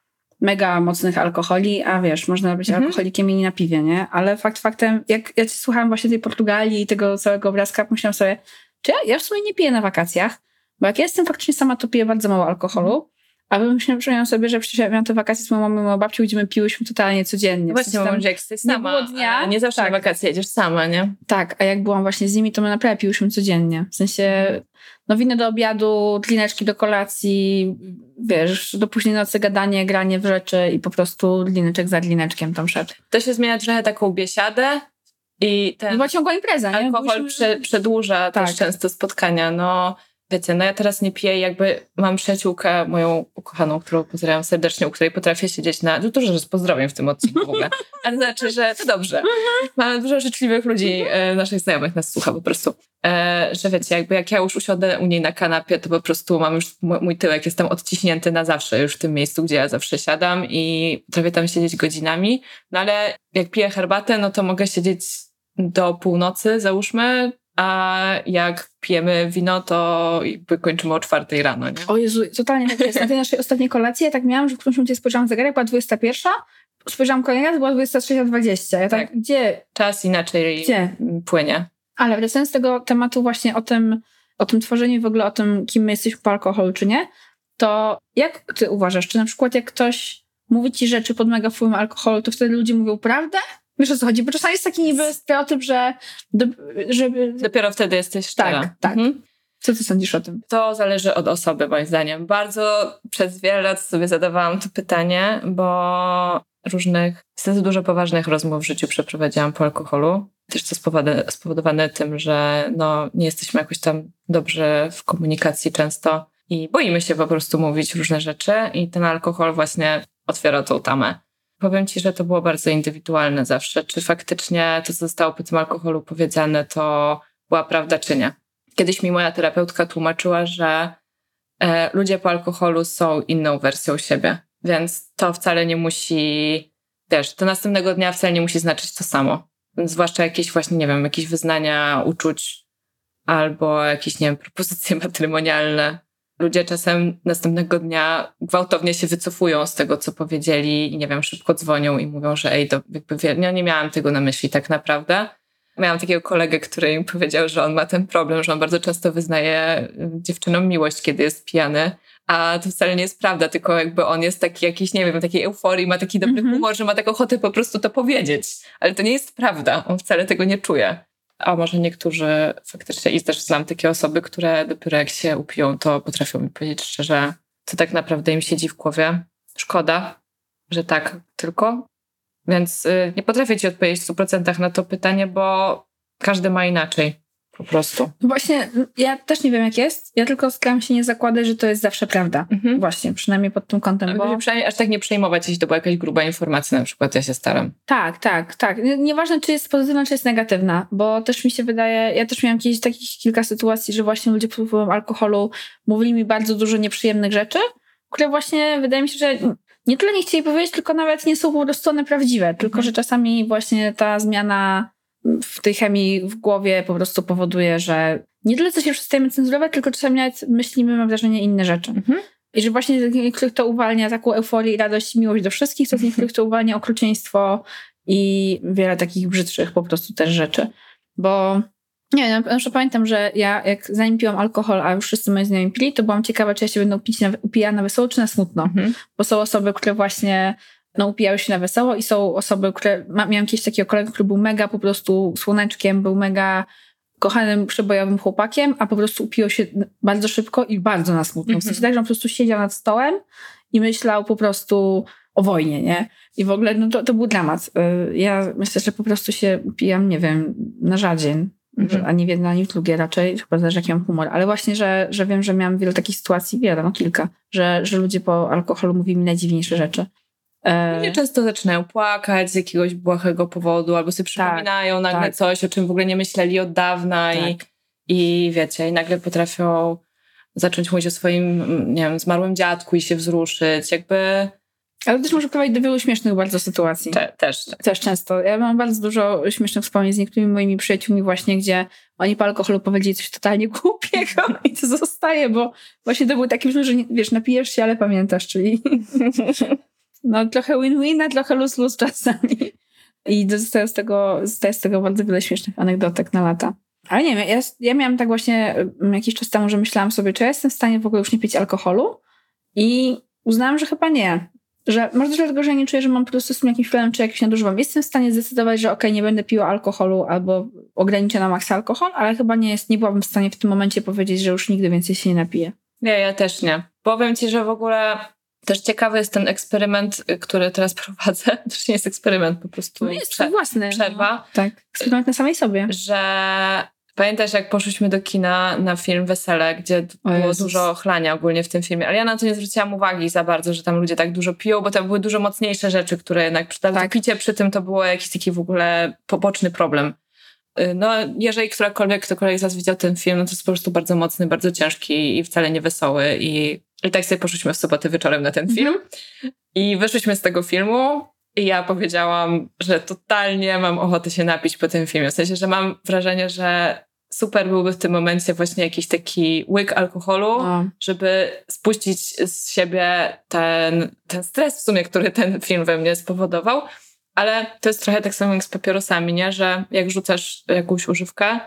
mega mocnych alkoholi, a wiesz, można być Mhm. alkoholikiem i nie na piwie, nie? Ale fakt faktem, jak ja ci słuchałam właśnie tej Portugalii i tego całego obrazka, myślałam sobie, czy ja, ja w sumie nie piję na wakacjach, bo jak ja jestem faktycznie sama, to piję bardzo mało alkoholu, a przypomniałam sobie, że przecież ja miałam te wakacje z moją mamą i moją babcią, gdzie my piłyśmy totalnie codziennie. W Właśnie, sensie bo tam- może jak jesteś nie sama, było dnia, ale nie zawsze tak. na wakacje jedziesz sama, nie? Tak, a jak byłam właśnie z nimi, to my naprawdę piłyśmy codziennie. W sensie, no winy do obiadu, dlineczki do kolacji, wiesz, do późnej nocy gadanie, granie w rzeczy i po prostu dlineczek za dlineczkiem tam szedł. To się zmienia trochę taką biesiadę i ten... Była ciągła impreza, nie? Alkohol Byliśmy- prze, przedłuża Tak. też często spotkania. No, wiecie, no ja teraz nie piję, jakby mam przyjaciółkę, moją ukochaną, którą pozdrawiam serdecznie, u której potrafię siedzieć na... No dużo, z pozdrowień w tym odcinku w ogóle. Ale znaczy, że to dobrze. Mamy dużo życzliwych ludzi, e, naszych znajomych nas słucha po prostu. E, że wiecie, jakby jak ja już usiądę u niej na kanapie, to po prostu mam już, mój, tyłek jest tam odciśnięty na zawsze, już w tym miejscu, gdzie ja zawsze siadam i potrafię tam siedzieć godzinami. No ale jak piję herbatę, no to mogę siedzieć do północy, załóżmy, a jak pijemy wino, to jakby kończymy o czwartej rano, nie? O Jezu, totalnie tak jest. Na tej naszej ostatniej kolacji ja tak miałam, że w którymś momencie spojrzałam zegarek, była 21, spojrzałam kolejny raz, była 23.20. Ja tak, Tak. gdzie? Czas inaczej Gdzie? płynie. Ale wracając do tego tematu właśnie o tym, o tym tworzeniu w ogóle o tym, kim my jesteśmy po alkoholu, czy nie, to jak ty uważasz, czy na przykład jak ktoś mówi ci rzeczy pod mega wpływem alkoholu, to wtedy ludzie mówią prawdę? Wiesz o co chodzi? Bo czasami jest taki niby stereotyp, że do, żeby... Dopiero wtedy jesteś szczera. Tak, tak. Mhm. Co ty sądzisz o tym? To zależy od osoby, moim zdaniem. Bardzo przez wiele lat sobie zadawałam to pytanie, bo różnych, niestety dużo poważnych rozmów w życiu przeprowadziłam po alkoholu. Też to spowodowane, spowodowane tym, że no, nie jesteśmy jakoś tam dobrze w komunikacji często i boimy się po prostu mówić różne rzeczy i ten alkohol właśnie otwiera tą tamę. Powiem Ci, że to było bardzo indywidualne zawsze. Czy faktycznie to, co zostało po tym alkoholu powiedziane, to była prawda, czy nie. Kiedyś mi moja terapeutka tłumaczyła, że e, ludzie po alkoholu są inną wersją siebie, więc to wcale nie musi, wiesz, do następnego dnia wcale nie musi znaczyć to samo. Zwłaszcza jakieś właśnie, nie wiem, jakieś wyznania uczuć albo jakieś, nie wiem, propozycje matrymonialne. Ludzie czasem następnego dnia gwałtownie się wycofują z tego, co powiedzieli i nie wiem, szybko dzwonią i mówią, że ej, to jakby wie- no nie miałam tego na myśli tak naprawdę. Miałam takiego kolegę, który mi powiedział, że on ma ten problem, że on bardzo często wyznaje y, dziewczynom miłość, kiedy jest pijany. A to wcale nie jest prawda, tylko jakby on jest taki jakiś, nie wiem, takiej euforii, ma taki dobry mm -hmm. humor, że ma taką ochotę po prostu to powiedzieć. Ale to nie jest prawda, on wcale tego nie czuje. A może niektórzy faktycznie, i też znam takie osoby, które dopiero jak się upiją, to potrafią mi powiedzieć szczerze, co tak naprawdę im siedzi w głowie. Szkoda, że tak tylko. Więc y, nie potrafię ci odpowiedzieć w 100% na to pytanie, bo każdy ma inaczej. Po prostu. Właśnie, ja też nie wiem jak jest. Ja tylko staram się nie zakładać, że to jest zawsze prawda. Mhm. Właśnie, przynajmniej pod tym kątem. Bo... Przynajmniej aż tak nie przejmować, jeśli to była jakaś gruba informacja, na przykład ja się staram. Tak, tak, tak. Nieważne, czy jest pozytywna, czy jest negatywna, bo też mi się wydaje, ja też miałam kiedyś takich kilka sytuacji, że właśnie ludzie pod wpływem alkoholu mówili mi bardzo dużo nieprzyjemnych rzeczy, które właśnie wydaje mi się, że nie tyle nie chcieli powiedzieć, tylko nawet nie są po prostu one prawdziwe, tylko mhm. że czasami właśnie ta zmiana w tej chemii w głowie po prostu powoduje, że nie tyle co się przestajemy cenzurować, tylko czasami nawet myślimy, mam wrażenie, inne rzeczy. Mhm. I że właśnie z niektórych to uwalnia taką euforię radość i miłość do wszystkich, to z niektórych to uwalnia okrucieństwo i wiele takich brzydszych po prostu też rzeczy. Bo nie, ja na pamiętam, że ja jak zanim piłam alkohol, a już wszyscy moi znajomi pili, to byłam ciekawa, czy ja się będę upić na, upijana na wesoło, czy na smutno. Mhm. Bo są osoby, które właśnie no, upijały się na wesoło i są osoby, które... Miałam kiedyś takiego kolegę, który był mega po prostu słoneczkiem, był mega kochanym, przebojowym chłopakiem, a po prostu upiło się bardzo szybko i bardzo na smutno. W sensie mhm. tak, że on po prostu siedział nad stołem i myślał po prostu o wojnie, nie? I w ogóle no to, to był dramat. Y, ja myślę, że po prostu się pijam, nie wiem, na rzadziej Mhm. Ani w jedno, ani w drugie raczej, chyba zależy jaki mam humor. Ale właśnie, że, że wiem, że miałam wiele takich sytuacji, wiele, no kilka, że, że ludzie po alkoholu mówili mi najdziwniejsze rzeczy. E, ludzie często zaczynają płakać z jakiegoś błahego powodu, albo sobie tak, przypominają tak, nagle tak. coś, o czym w ogóle nie myśleli od dawna tak. i, i wiecie, i nagle potrafią zacząć mówić o swoim, nie wiem, zmarłym dziadku i się wzruszyć. Jakby ale też może prowadzić do wielu śmiesznych bardzo sytuacji. Te, też. Tak. Też często. Ja mam bardzo dużo śmiesznych wspomnień z niektórymi moimi przyjaciółmi właśnie, gdzie oni po alkoholu powiedzieli coś totalnie głupiego i to zostaje, bo właśnie to był taki że wiesz, napijesz się, ale pamiętasz, czyli no trochę win-win, a trochę lose-lose czasami. I zostaje z tego, zostaje z tego bardzo wiele śmiesznych anegdotek na lata. Ale nie wiem, ja, ja miałam tak właśnie mm, jakiś czas temu, że myślałam sobie, czy ja jestem w stanie w ogóle już nie pić alkoholu i uznałam, że chyba nie że może dlatego, że ja nie czuję, że mam po prostu z tym jakimś problemem, czy jakiś nadużywam. Jestem w stanie zdecydować, że okay, nie będę piła alkoholu albo ograniczę na maksa alkohol, ale chyba nie jest, nie byłabym w stanie w tym momencie powiedzieć, że już nigdy więcej się nie napiję. Nie, ja też nie. Powiem ci, że w ogóle też ciekawy jest ten eksperyment, który teraz prowadzę. To nie jest eksperyment, po prostu no jest prze- własny. przerwa. No, tak, eksperyment na samej sobie. Że Pamiętasz, jak poszliśmy do kina na film Wesele, gdzie było dużo chlania ogólnie w tym filmie, ale ja na to nie zwróciłam uwagi za bardzo, że tam ludzie tak dużo piją, bo tam były dużo mocniejsze rzeczy, które jednak przy tak. picie przy tym to było jakiś taki w ogóle poboczny problem. Y, no, jeżeli którakolwiek, ktokolwiek z was widział ten film, no to jest po prostu bardzo mocny, bardzo ciężki i wcale nie wesoły i, i tak sobie poszliśmy w sobotę wieczorem na ten film i wyszliśmy z tego filmu i ja powiedziałam, że totalnie mam ochotę się napić po tym filmie. W sensie, że mam wrażenie, że super byłby w tym momencie właśnie jakiś taki łyk alkoholu, no. żeby spuścić z siebie ten, ten stres w sumie, który ten film we mnie spowodował. Ale to jest trochę tak samo jak z papierosami, nie? Że jak rzucasz jakąś używkę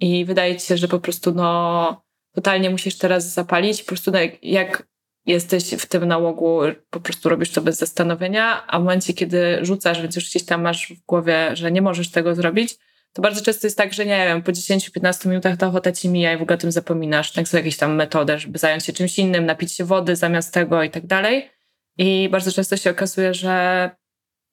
i wydaje ci się, że po prostu no totalnie musisz teraz zapalić, po prostu no, jak, jesteś w tym nałogu, po prostu robisz to bez zastanowienia, a w momencie, kiedy rzucasz, więc już gdzieś tam masz w głowie, że nie możesz tego zrobić, to bardzo często jest tak, że nie wiem, po 10-15 minutach ta ochota ci mija i w ogóle o tym zapominasz. Tak są jakieś tam metody, żeby zająć się czymś innym, napić się wody zamiast tego i tak dalej. I bardzo często się okazuje, że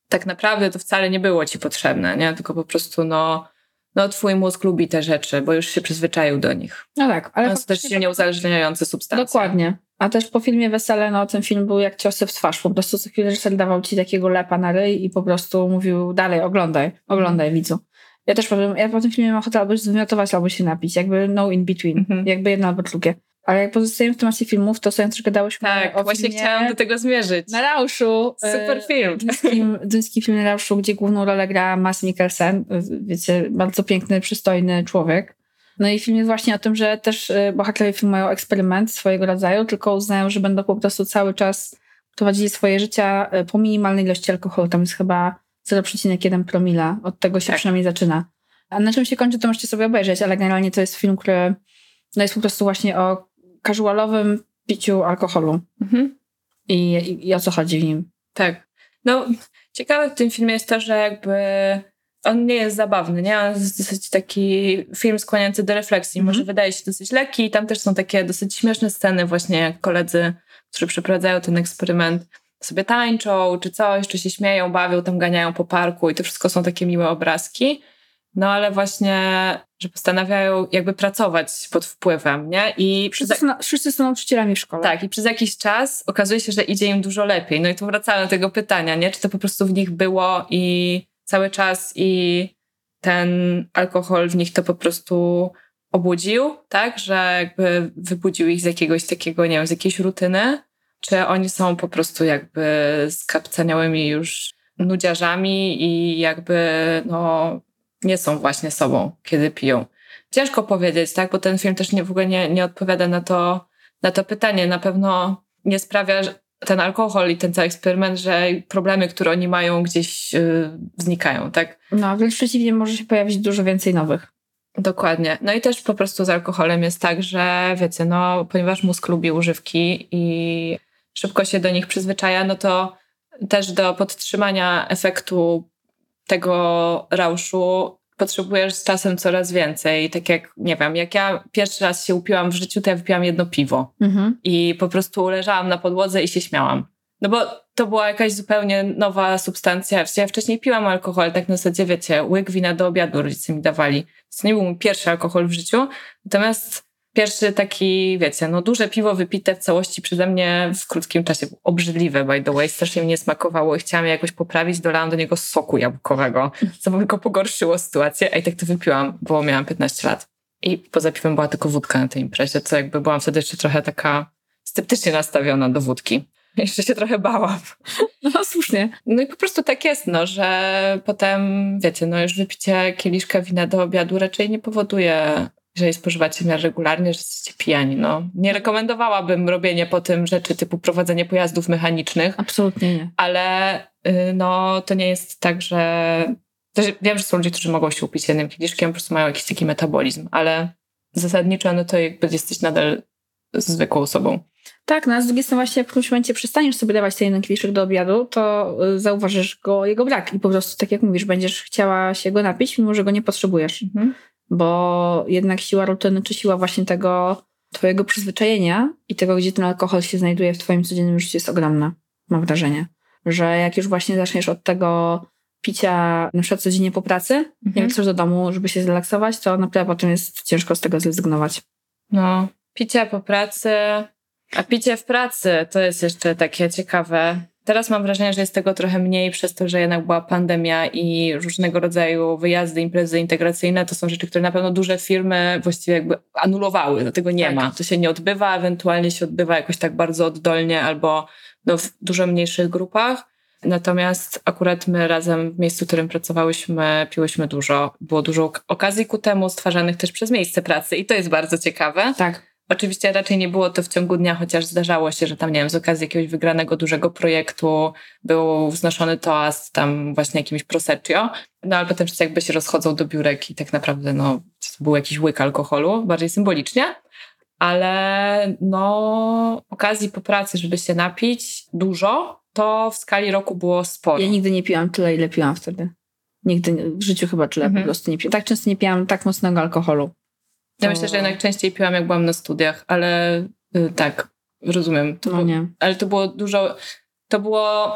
tak naprawdę to wcale nie było ci potrzebne, nie? Tylko po prostu no, no twój mózg lubi te rzeczy, bo już się przyzwyczaił do nich. No tak, ale... To też silnie uzależniające substancje. Dokładnie. A też po filmie Wesele, no ten film był jak ciosy w twarz. Po prostu co chwilę reżyser dawał ci takiego lepa na ryj i po prostu mówił dalej, oglądaj, oglądaj widzu. Ja też powiem, ja po tym filmie mam ochotę albo zwymiotować, albo się napić. Jakby no in between. Mhm. Jakby jedno albo drugie. Ale jak pozostajemy w temacie filmów, to sobie troszkę dałyśmy Tak, o właśnie chciałam do tego zmierzyć. Na Rauszu. Super e, film. Duńskim, duński film na Rauszu, gdzie główną rolę gra Mads Mikkelsen. E, wiecie, bardzo piękny, przystojny człowiek. No i film jest właśnie o tym, że też e, bohaterowie filmu mają eksperyment swojego rodzaju, tylko uznają, że będą po prostu cały czas prowadzili swoje życia po minimalnej ilości alkoholu. Tam jest chyba 0,1 promila. Od tego się tak. przynajmniej zaczyna. A na czym się kończy, to możecie sobie obejrzeć, ale generalnie to jest film, który no jest po prostu właśnie o casualowym piciu alkoholu. Mhm. I, i, I o co chodzi w nim. Tak. No, ciekawe w tym filmie jest to, że jakby on nie jest zabawny, nie? On jest dosyć taki film skłaniający do refleksji. Mm -hmm. Może wydaje się dosyć lekki i tam też są takie dosyć śmieszne sceny właśnie jak koledzy, którzy przeprowadzają ten eksperyment sobie tańczą czy coś, czy się śmieją, bawią, tam ganiają po parku i to wszystko są takie miłe obrazki. No ale właśnie, że postanawiają jakby pracować pod wpływem, nie? I wszyscy, są, wszyscy są nauczycielami w szkole. Tak, i przez jakiś czas okazuje się, że idzie im dużo lepiej. No i tu wracamy do tego pytania, nie? Czy to po prostu w nich było i cały czas i ten alkohol w nich to po prostu obudził, tak? Że jakby wybudził ich z jakiegoś takiego, nie wiem, z jakiejś rutyny, czy oni są po prostu jakby skapcaniałymi już nudziarzami i jakby no nie są właśnie sobą, kiedy piją. Ciężko powiedzieć, tak? Bo ten film też nie, w ogóle nie, nie odpowiada na to, na to pytanie. Na pewno nie sprawia ten alkohol i ten cały eksperyment, że problemy, które oni mają, gdzieś yy, znikają, tak? No, wręcz przeciwnie, może się pojawić dużo więcej nowych. Dokładnie. No i też po prostu z alkoholem jest tak, że wiecie, no, ponieważ mózg lubi używki i szybko się do nich przyzwyczaja, no to też do podtrzymania efektu tego rauszu potrzebujesz z czasem coraz więcej. Tak jak, nie wiem, jak ja pierwszy raz się upiłam w życiu, to ja wypiłam jedno piwo. Mhm. I po prostu leżałam na podłodze i się śmiałam. No bo to była jakaś zupełnie nowa substancja. Ja wcześniej piłam alkohol, tak na zasadzie, wiecie, łyk wina do obiadu rodzice mi dawali. To nie był mój pierwszy alkohol w życiu. Natomiast Pierwszy taki, wiecie, no duże piwo wypite w całości przeze mnie w krótkim czasie. Był obrzydliwe, by the way. Strasznie mi nie smakowało i chciałam je jakoś poprawić. Dolałam do niego soku jabłkowego, co tylko pogorszyło sytuację. A i tak to wypiłam, bo miałam 15 lat. I poza piwem była tylko wódka na tej imprezie, co jakby byłam wtedy jeszcze trochę taka sceptycznie nastawiona do wódki. Jeszcze się trochę bałam. No słusznie. No i po prostu tak jest, no, że potem, wiecie, no już wypicie kieliszka wina do obiadu raczej nie powoduje jeżeli spożywacie w miarę regularnie, że jesteście pijani. No. Nie rekomendowałabym robienia po tym rzeczy typu prowadzenie pojazdów mechanicznych. Absolutnie nie. Ale y, no, to nie jest tak, że... Też wiem, że są ludzie, którzy mogą się upić jednym kieliszkiem, po prostu mają jakiś taki metabolizm, ale zasadniczo no to jakby jesteś nadal zwykłą osobą. Tak, no a z drugiej strony właśnie jak w którymś momencie przestaniesz sobie dawać ten jeden kieliszek do obiadu, to y, zauważysz go, jego brak i po prostu, tak jak mówisz, będziesz chciała się go napić, mimo że go nie potrzebujesz. Mhm bo jednak siła rutyny, czy siła właśnie tego twojego przyzwyczajenia i tego, gdzie ten alkohol się znajduje w twoim codziennym życiu jest ogromna, mam wrażenie. Że jak już właśnie zaczniesz od tego picia na przykład codziennie po pracy, mhm. nie wracasz do domu, żeby się zrelaksować, to naprawdę potem jest ciężko z tego zrezygnować. No, picia po pracy, a picie w pracy to jest jeszcze takie ciekawe. Teraz mam wrażenie, że jest tego trochę mniej przez to, że jednak była pandemia i różnego rodzaju wyjazdy, imprezy integracyjne. To są rzeczy, które na pewno duże firmy właściwie jakby anulowały, dlatego nie tak. ma. To się nie odbywa, ewentualnie się odbywa jakoś tak bardzo oddolnie albo no, w dużo mniejszych grupach. Natomiast akurat my razem w miejscu, w którym pracowałyśmy, piłyśmy dużo. Było dużo okazji ku temu, stwarzanych też przez miejsce pracy i to jest bardzo ciekawe. Tak. Oczywiście raczej nie było to w ciągu dnia, chociaż zdarzało się, że tam, nie wiem, z okazji jakiegoś wygranego dużego projektu był wznoszony toast tam właśnie jakimś proseccio, no ale potem wszyscy jakby się rozchodzą do biurek i tak naprawdę no, to był jakiś łyk alkoholu, bardziej symbolicznie, ale no okazji po pracy, żeby się napić dużo, to w skali roku było sporo. Ja nigdy nie piłam tyle, ile piłam wtedy. Nigdy w życiu chyba tyle mhm. po prostu nie piłam. Tak często nie piłam tak mocnego alkoholu. Ja myślę, że jednak częściej piłam, jak byłam na studiach, ale y, tak, rozumiem. To no było, nie. Ale to było dużo, to było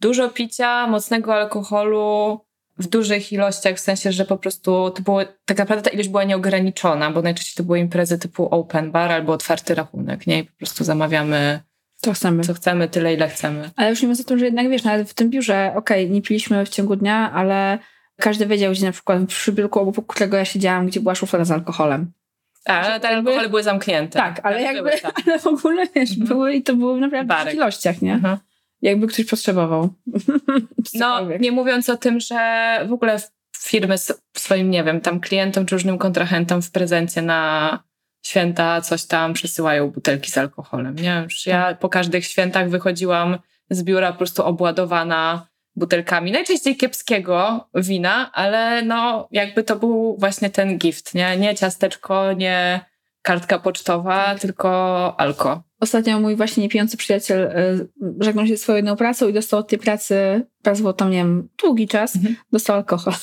dużo picia, mocnego alkoholu w dużych ilościach, w sensie, że po prostu to było, tak naprawdę ta ilość była nieograniczona, bo najczęściej to były imprezy typu open bar albo otwarty rachunek, nie? I po prostu zamawiamy co chcemy. Co chcemy, tyle ile chcemy. Ale już nie mówiąc o tym, że jednak wiesz, nawet w tym biurze, okej, okay, nie piliśmy w ciągu dnia, ale każdy wiedział, gdzie na przykład przy biurku, obok którego ja siedziałam, gdzie była szuflada z alkoholem. A, ale te alkohole były zamknięte. Tak, ale jakby, były, tak. ale w ogóle wiesz, mhm. były i to były naprawdę w ilościach, nie? Mhm. Jakby ktoś potrzebował. no, nie mówiąc o tym, że w ogóle firmy swoim, nie wiem, tam klientom czy różnym kontrahentom w prezencie na święta coś tam przesyłają butelki z alkoholem, nie? Już ja tak. po każdych świętach wychodziłam z biura po prostu obładowana butelkami, najczęściej kiepskiego wina, ale no jakby to był właśnie ten gift, nie? Nie ciasteczko, nie kartka pocztowa, tak. tylko alko. Ostatnio mój właśnie niepijący przyjaciel y, żegnał się swoją jedną pracą i dostał od tej pracy, pracował tam, nie wiem, długi czas, mhm. dostał alkohol.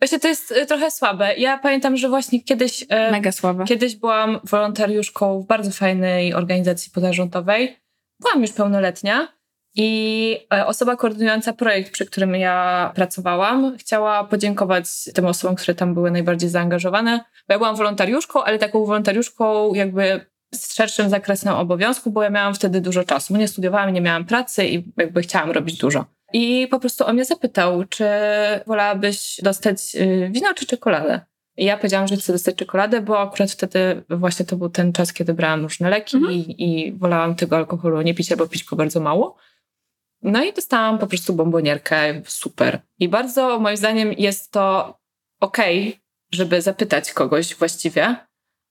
Właśnie to jest y, trochę słabe. Ja pamiętam, że właśnie kiedyś... Y, Mega słabe. Kiedyś byłam wolontariuszką w bardzo fajnej organizacji pozarządowej. Byłam już pełnoletnia i e, osoba koordynująca projekt, przy którym ja pracowałam, chciała podziękować tym osobom, które tam były najbardziej zaangażowane. Bo ja byłam wolontariuszką, ale taką wolontariuszką jakby z szerszym zakresem obowiązku, bo ja miałam wtedy dużo czasu. Nie studiowałam, nie miałam pracy i jakby chciałam robić dużo. I po prostu on mnie zapytał, czy wolałabyś dostać y, wino czy czekoladę. I ja powiedziałam, że chcę dostać czekoladę, bo akurat wtedy właśnie to był ten czas, kiedy brałam różne leki mhm. i, i wolałam tego alkoholu nie pić albo pić go bardzo mało. No i dostałam po prostu bombonierkę, super. I bardzo moim zdaniem jest to okej, okay, żeby zapytać kogoś właściwie,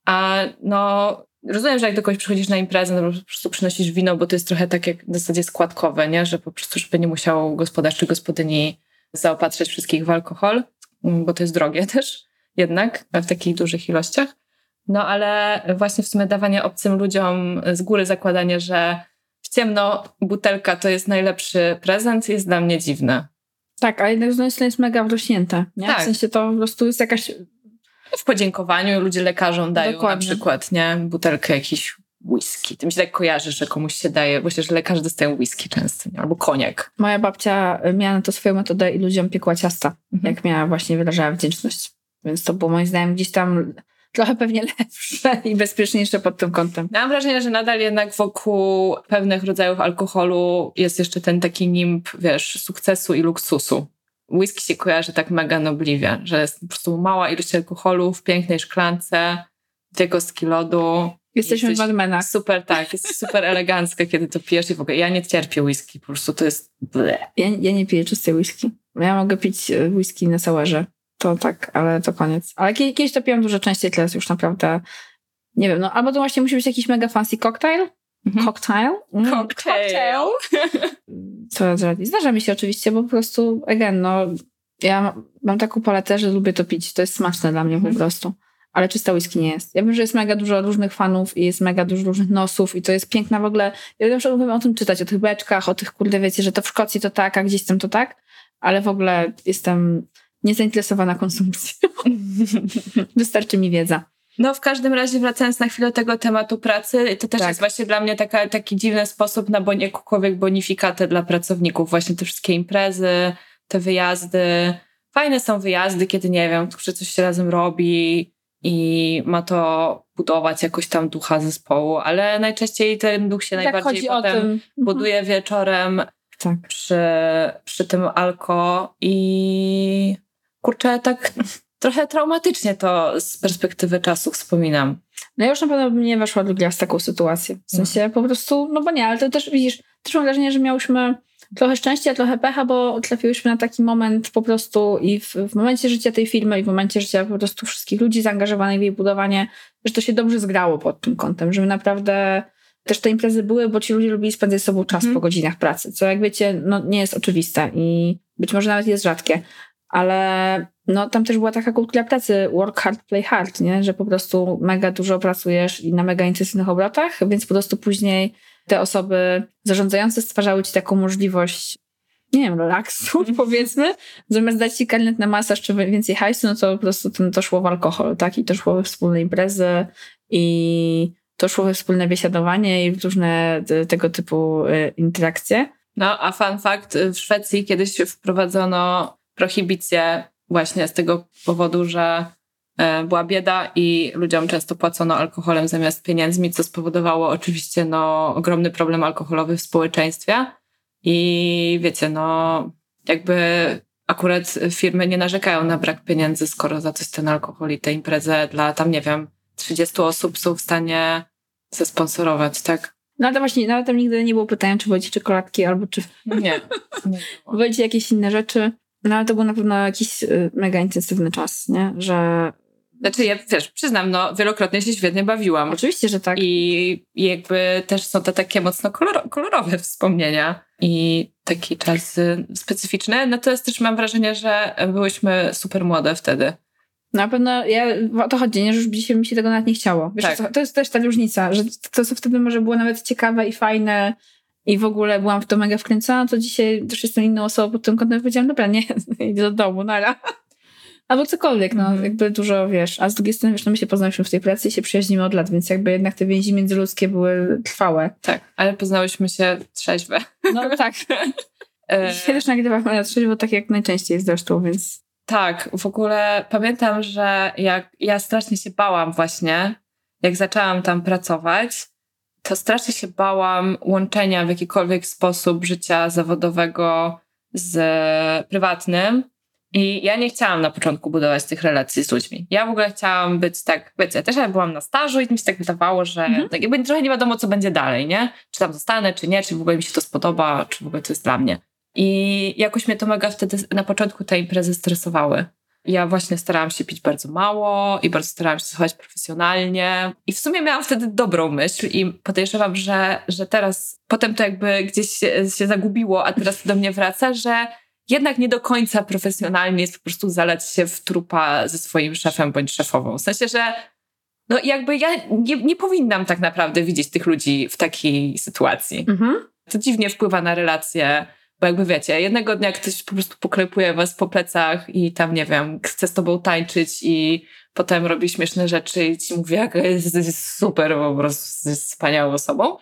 a no rozumiem, że jak do kogoś przychodzisz na imprezę, no po prostu przynosisz wino, bo to jest trochę tak jak w zasadzie składkowe, nie? że po prostu żeby nie musiał gospodarz czy gospodyni zaopatrzać wszystkich w alkohol, bo to jest drogie też jednak w takich dużych ilościach. No ale właśnie w sumie dawanie obcym ludziom z góry zakładanie, że ciemno butelka to jest najlepszy prezent, jest dla mnie dziwne. Tak, a jednak z drugiej strony jest mega wrośnięte. Nie? Tak. W sensie to po prostu jest jakaś... W podziękowaniu ludzie lekarzom dają Dokładnie. na przykład nie butelkę jakiś whisky. To mi się tak kojarzy, że komuś się daje, myślę, że lekarze dostają whisky często, nie? albo koniak. Moja babcia miała na to swoją metodę i ludziom piekła ciasta, mhm. jak miała właśnie wyrażała wdzięczność. Więc to było moim zdaniem gdzieś tam trochę pewnie lepsze i bezpieczniejsze pod tym kątem. mam wrażenie, że nadal jednak wokół pewnych rodzajów alkoholu jest jeszcze ten taki nimb, wiesz, sukcesu i luksusu. Whisky się kojarzy tak mega nobliwie, że jest po prostu mała ilość alkoholu w pięknej szklance, dwie kostki lodu. Jesteśmy Jesteś w Madmenach. Super, tak. Jest super elegancka, kiedy to pijesz i w ogóle ja nie cierpię whisky, po prostu to jest Ja, ja nie piję czystej whisky. Ja mogę pić e, whisky na sourze to tak, ale to koniec. Ale kiedyś to piłam dużo częściej, teraz już naprawdę nie wiem, no albo to właśnie musi być jakiś mega fancy cocktail. Mhm. Cocktail? Mm, cocktail. Co zrobić? Zdarza mi się oczywiście, bo po prostu, again, no ja mam taką paletę, że lubię to pić. To jest smaczne dla mnie mhm. po prostu. Ale czysta whisky nie jest. Ja wiem, że jest mega dużo różnych fanów i jest mega dużo różnych nosów i to jest piękna w ogóle. Ja wiem, że lubimy o tym czytać, o tych beczkach, o tych kurde wiecie, że to w Szkocji to tak, a gdzieś tam to tak. Ale w ogóle jestem niezainteresowana konsumpcją. Wystarczy mi wiedza. No, w każdym razie, wracając na chwilę do tego tematu pracy, to też tak. jest właśnie dla mnie taka, taki dziwny sposób na bon- jakąkolwiek bonifikatę dla pracowników. Właśnie te wszystkie imprezy, te wyjazdy. Fajne są wyjazdy, kiedy nie wiem, że coś się razem robi i ma to budować jakoś tam ducha zespołu, ale najczęściej ten duch się tak najbardziej potem mhm. buduje wieczorem tak. przy, przy tym alko i kurczę, tak trochę traumatycznie to z perspektywy czasu wspominam. No ja już na pewno bym nie weszła raz w taką sytuację. W sensie po prostu, no bo nie, ale to też widzisz, też mam wrażenie, że miałyśmy trochę szczęścia, trochę pecha, bo trafiłyśmy na taki moment po prostu i w, w momencie życia tej firmy i w momencie życia po prostu wszystkich ludzi zaangażowanych w jej budowanie, że to się dobrze zgrało pod tym kątem, że my naprawdę też te imprezy były, bo ci ludzie lubili spędzać z sobą czas hmm. po godzinach pracy, co jak wiecie, no nie jest oczywiste i być może nawet jest rzadkie, ale no tam też była taka kultura pracy work hard, play hard, nie? Że po prostu mega dużo pracujesz i na mega intensywnych obrotach, więc po prostu później te osoby zarządzające stwarzały ci taką możliwość nie wiem, relaksu powiedzmy, zamiast dać ci karnet na masaż czy więcej hajsu, no to po prostu to, to szło w alkohol, tak? I to szło we wspólne imprezy i to szło we wspólne biesiadowanie i różne tego typu e, interakcje. No, a fun fact, w Szwecji kiedyś wprowadzono prohibicję właśnie z tego powodu, że e, była bieda i ludziom często płacono alkoholem zamiast pieniędzmi, co spowodowało oczywiście no, ogromny problem alkoholowy w społeczeństwie. I wiecie, no jakby akurat firmy nie narzekają na brak pieniędzy, skoro za coś ten alkohol i tę imprezę dla tam, nie wiem, 30 osób są w stanie zesponsorować, tak? No ale właśnie, nawet tam nigdy nie było pytania, czy wolicie czekoladki albo czy... Nie. nie wolicie jakieś inne rzeczy. No ale to był na pewno jakiś y, mega intensywny czas, nie? Że Znaczy ja, wiesz, przyznam, no wielokrotnie się świetnie bawiłam. Oczywiście, że tak. I, jakby też są to takie mocno koloro, kolorowe wspomnienia i taki czas y, specyficzny. Natomiast też mam wrażenie, że byłyśmy super młode wtedy. Na pewno ja, o to chodzi, nie? że już dzisiaj mi się tego nawet nie chciało. Wiesz, Tak. co, to jest też ta różnica, że to, co wtedy może było nawet ciekawe i fajne i w ogóle byłam w to mega wkręcona, to dzisiaj też jestem inną osobą pod tym kątem powiedziałam, dobra, nie, idę do domu, nara. Albo cokolwiek, no, Mhm. jakby dużo, wiesz, a z drugiej strony, wiesz, no my się poznałyśmy w tej pracy i się przyjaźnimy od lat, więc jakby jednak te więzi międzyludzkie były trwałe. Tak, ale poznałyśmy się trzeźwe. No tak. E, Dzisiaj też nagrywamy na trzeźwo, tak jak najczęściej zresztą, więc Tak, w ogóle pamiętam, że jak ja strasznie się bałam właśnie, jak zaczęłam tam pracować, to strasznie się bałam łączenia w jakikolwiek sposób życia zawodowego z prywatnym. I ja nie chciałam na początku budować tych relacji z ludźmi. Ja w ogóle chciałam być tak, wiecie, ja też jak byłam na stażu i mi się tak wydawało, że Mhm. tak jakby trochę nie wiadomo, co będzie dalej, nie? Czy tam zostanę, czy nie, czy w ogóle mi się to spodoba, czy w ogóle to jest dla mnie. I jakoś mnie to mega wtedy na początku te imprezy stresowały. Ja właśnie starałam się pić bardzo mało i bardzo starałam się zachować profesjonalnie. I w sumie miałam wtedy dobrą myśl i podejrzewam, że, że teraz potem to jakby gdzieś się, się zagubiło, a teraz do mnie wraca, że jednak nie do końca profesjonalnie jest po prostu zalać się w trupa ze swoim szefem bądź szefową. W sensie, że no jakby ja nie, nie powinnam tak naprawdę widzieć tych ludzi w takiej sytuacji mhm. to dziwnie wpływa na relacje, bo jakby wiecie, jednego dnia ktoś po prostu poklepuje was po plecach i tam, nie wiem, chce z tobą tańczyć i potem robi śmieszne rzeczy i ci mówi, jak jest, jest super, po prostu jest wspaniałą osobą.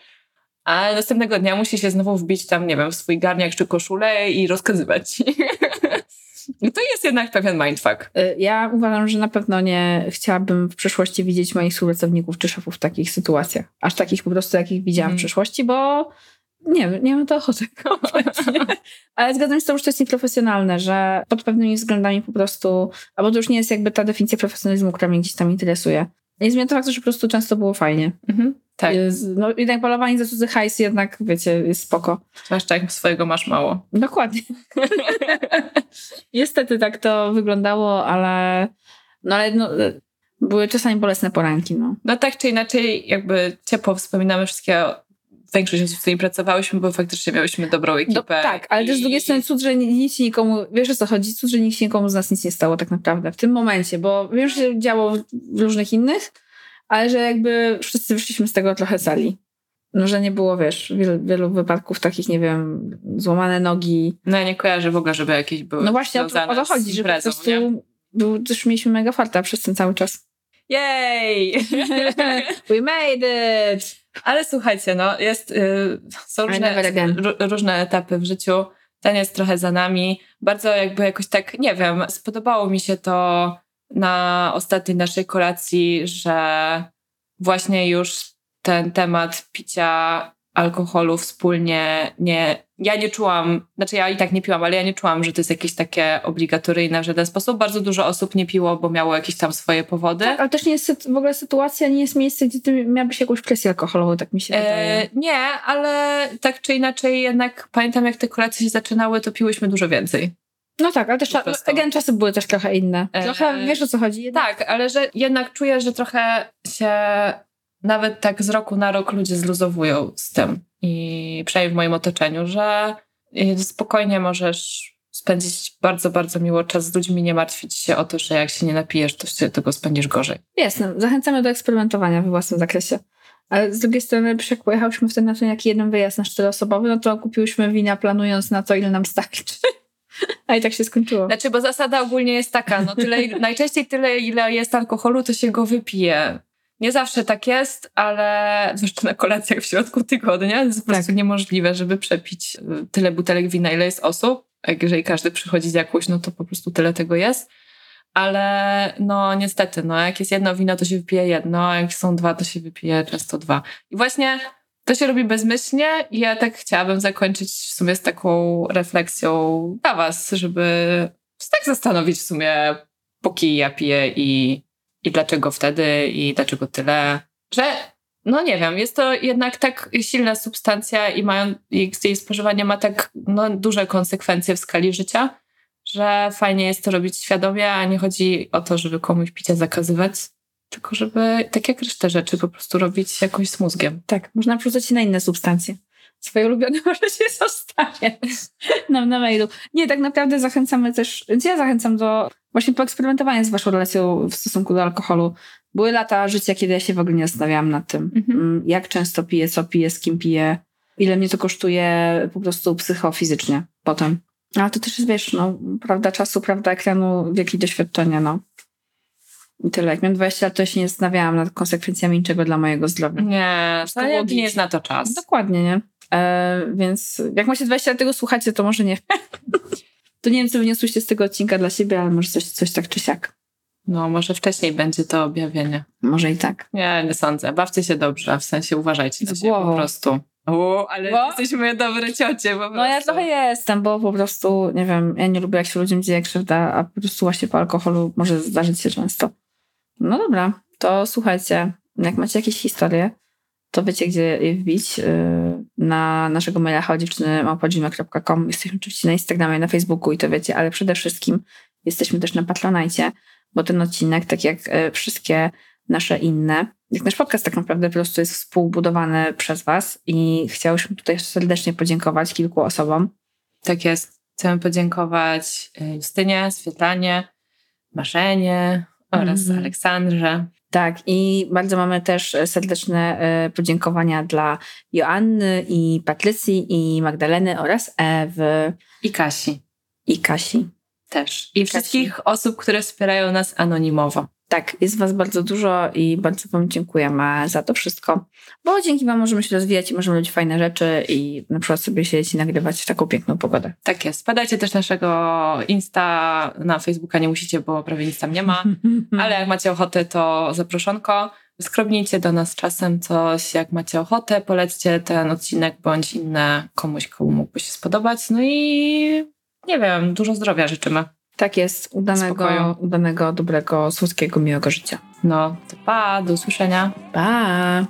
A następnego dnia musi się znowu wbić tam, nie wiem, w swój garniak czy koszulę i rozkazywać. I to jest jednak pewien mindfuck. Y, Ja uważam, że na pewno nie chciałabym w przyszłości widzieć moich współpracowników czy szefów w takich sytuacjach. Aż takich po prostu, jakich widziałam Mhm. w przyszłości, bo nie wiem, nie mam to ochoty kompletnie. Ale zgadzam się z tym, że to jest nieprofesjonalne, że pod pewnymi względami po prostu, albo to już nie jest jakby ta definicja profesjonalizmu, która mnie gdzieś tam interesuje. Nie zmienia to faktu, że po prostu często było fajnie. Mhm. Tak, no jednak polowanie za cudzy hajs jednak, wiecie, jest spoko. zwłaszcza jak swojego masz mało. Dokładnie. Niestety tak to wyglądało, ale no ale no, były czasami bolesne poranki, no. No tak czy inaczej, jakby ciepło wspominamy wszystkie, większość osób, z którymi pracowałyśmy, bo faktycznie miałyśmy dobrą ekipę. Tak, ale też z drugiej strony cud, że nic się nikomu, wiesz o co chodzi, cud, że nikt się nikomu z nas nic nie stało tak naprawdę w tym momencie, bo wiem, że się działo w różnych innych, ale że jakby wszyscy wyszliśmy z tego trochę cali. No, że nie było, wiesz, wielu, wielu wypadków takich, nie wiem, złamane nogi. No ja nie kojarzę w ogóle, żeby jakieś były No właśnie o to, o to chodzi, że po imprezą, prostu nie? był, też mieliśmy mega farta przez ten cały czas. Jej! We made it! Ale słuchajcie, no jest, y, są różne, różne etapy w życiu. Ten jest trochę za nami. Bardzo jakby jakoś tak, nie wiem, spodobało mi się to na ostatniej naszej kolacji, że właśnie już ten temat picia alkoholu wspólnie nie. Ja nie czułam, znaczy ja i tak nie piłam, ale ja nie czułam, że to jest jakieś takie obligatoryjne w żaden sposób. Bardzo dużo osób nie piło, bo miało jakieś tam swoje powody. Tak, ale też nie jest w ogóle sytuacja, nie jest miejsce, gdzie ty miałbyś jakąś presję alkoholową, tak mi się wydaje. E, nie, ale tak czy inaczej jednak pamiętam jak te kolacje się zaczynały, to piłyśmy dużo więcej. No tak, ale też again, czasy były też trochę inne. E, Trochę, wiesz o co chodzi? Jednak Tak, ale że jednak czuję, że trochę się nawet tak z roku na rok ludzie zluzowują z tym. I przynajmniej w moim otoczeniu, że y, spokojnie możesz spędzić bardzo, bardzo miło czas z ludźmi, nie martwić się o to, że jak się nie napijesz, to się tego spędzisz gorzej. Jasne, zachęcamy do eksperymentowania we własnym zakresie. Ale z drugiej strony, jak pojechałyśmy wtedy na ten jaki jeden wyjazd na czteroosobowy, no to kupiłyśmy wina planując na to, ile nam starczy. A i tak się skończyło. Znaczy, bo zasada ogólnie jest taka, no tyle, najczęściej tyle, ile jest alkoholu, to się go wypije. Nie zawsze tak jest, ale zwłaszcza na kolacjach w środku tygodnia jest po prostu niemożliwe, żeby przepić y, tyle butelek wina, ile jest osób. Jeżeli każdy przychodzi z jakąś, no to po prostu tyle tego jest. Ale no niestety, no jak jest jedno wino, to się wypije jedno, a jak są dwa, to się wypije często dwa. I właśnie to się robi bezmyślnie i ja tak chciałabym zakończyć w sumie z taką refleksją dla was, żeby tak zastanowić w sumie, po kij ja piję i, i dlaczego wtedy i dlaczego tyle, że no nie wiem, jest to jednak tak silna substancja i mają, jej spożywanie ma tak no, duże konsekwencje w skali życia, że fajnie jest to robić świadomie, a nie chodzi o to, żeby komuś picia zakazywać, tylko żeby tak jak resztę rzeczy po prostu robić jakoś z mózgiem. Tak, można przerzucać na inne substancje. Swoje ulubione możecie zostawiać nam na mailu. Nie, tak naprawdę zachęcamy też, ja zachęcam do właśnie poeksperymentowania z waszą relacją w stosunku do alkoholu. Były lata życia, kiedy ja się w ogóle nie zastanawiałam nad tym, Mhm. mm, jak często piję, co piję, z kim piję, ile mnie to kosztuje po prostu psychofizycznie potem. Ale to też jest, wiesz, no, prawda czasu, prawda ekranu, wieki doświadczenia, no. I tyle. Jak miałem 20 lat, to ja się nie zastanawiałam nad konsekwencjami niczego dla mojego zdrowia. Nie, to jak nie jest na to czas. Dokładnie, nie? E, więc jak macie 20 lat tego słuchacie, to może nie. to nie wiem, co wyniosłyście z tego odcinka dla siebie, ale może coś, coś tak czy siak. No, może wcześniej będzie to objawienie. Może i tak. Nie, nie sądzę. Bawcie się dobrze, w sensie uważajcie na siebie po prostu. O, ale Bo? jesteśmy dobre ciocie po prostu. No ja trochę jestem, bo po prostu, nie wiem, ja nie lubię, jak się ludziom dzieje krzywda, a po prostu właśnie po alkoholu może zdarzyć się często. No dobra, to słuchajcie, jak macie jakieś historie, to wiecie, gdzie je wbić. Yy, Na naszego maila chodziewczyny Jesteśmy oczywiście na Instagramie, na Facebooku i to wiecie, ale przede wszystkim jesteśmy też na Patronajcie, bo ten odcinek, tak jak e, wszystkie nasze inne, jak nasz podcast tak naprawdę po prostu jest współbudowany przez was i chciałyśmy tutaj serdecznie podziękować kilku osobom. Tak jest. Chcemy podziękować y, Justynie, Swietlanie, Marzenie oraz Mhm. Aleksandrze. Tak, i bardzo mamy też serdeczne e, podziękowania dla Joanny i Patrycji i Magdaleny oraz Ewy I Kasi i Kasi. też. I wszystkich osób, które wspierają nas anonimowo. Tak, jest was bardzo dużo i bardzo wam dziękujemy za to wszystko, bo dzięki wam możemy się rozwijać i możemy robić fajne rzeczy i na przykład sobie siedzieć i nagrywać w taką piękną pogodę. Tak jest. Wpadajcie też naszego Insta na Facebooka, nie musicie, bo prawie nic tam nie ma. Ale jak macie ochotę, to zaproszonko. Skrobnijcie do nas czasem coś, jak macie ochotę, polećcie ten odcinek bądź inne komuś, komu mógłby się spodobać. No i nie wiem, dużo zdrowia życzymy. Tak jest, udanego, Spokoju. udanego, dobrego, słodkiego, miłego życia. No, to pa, do usłyszenia. Pa!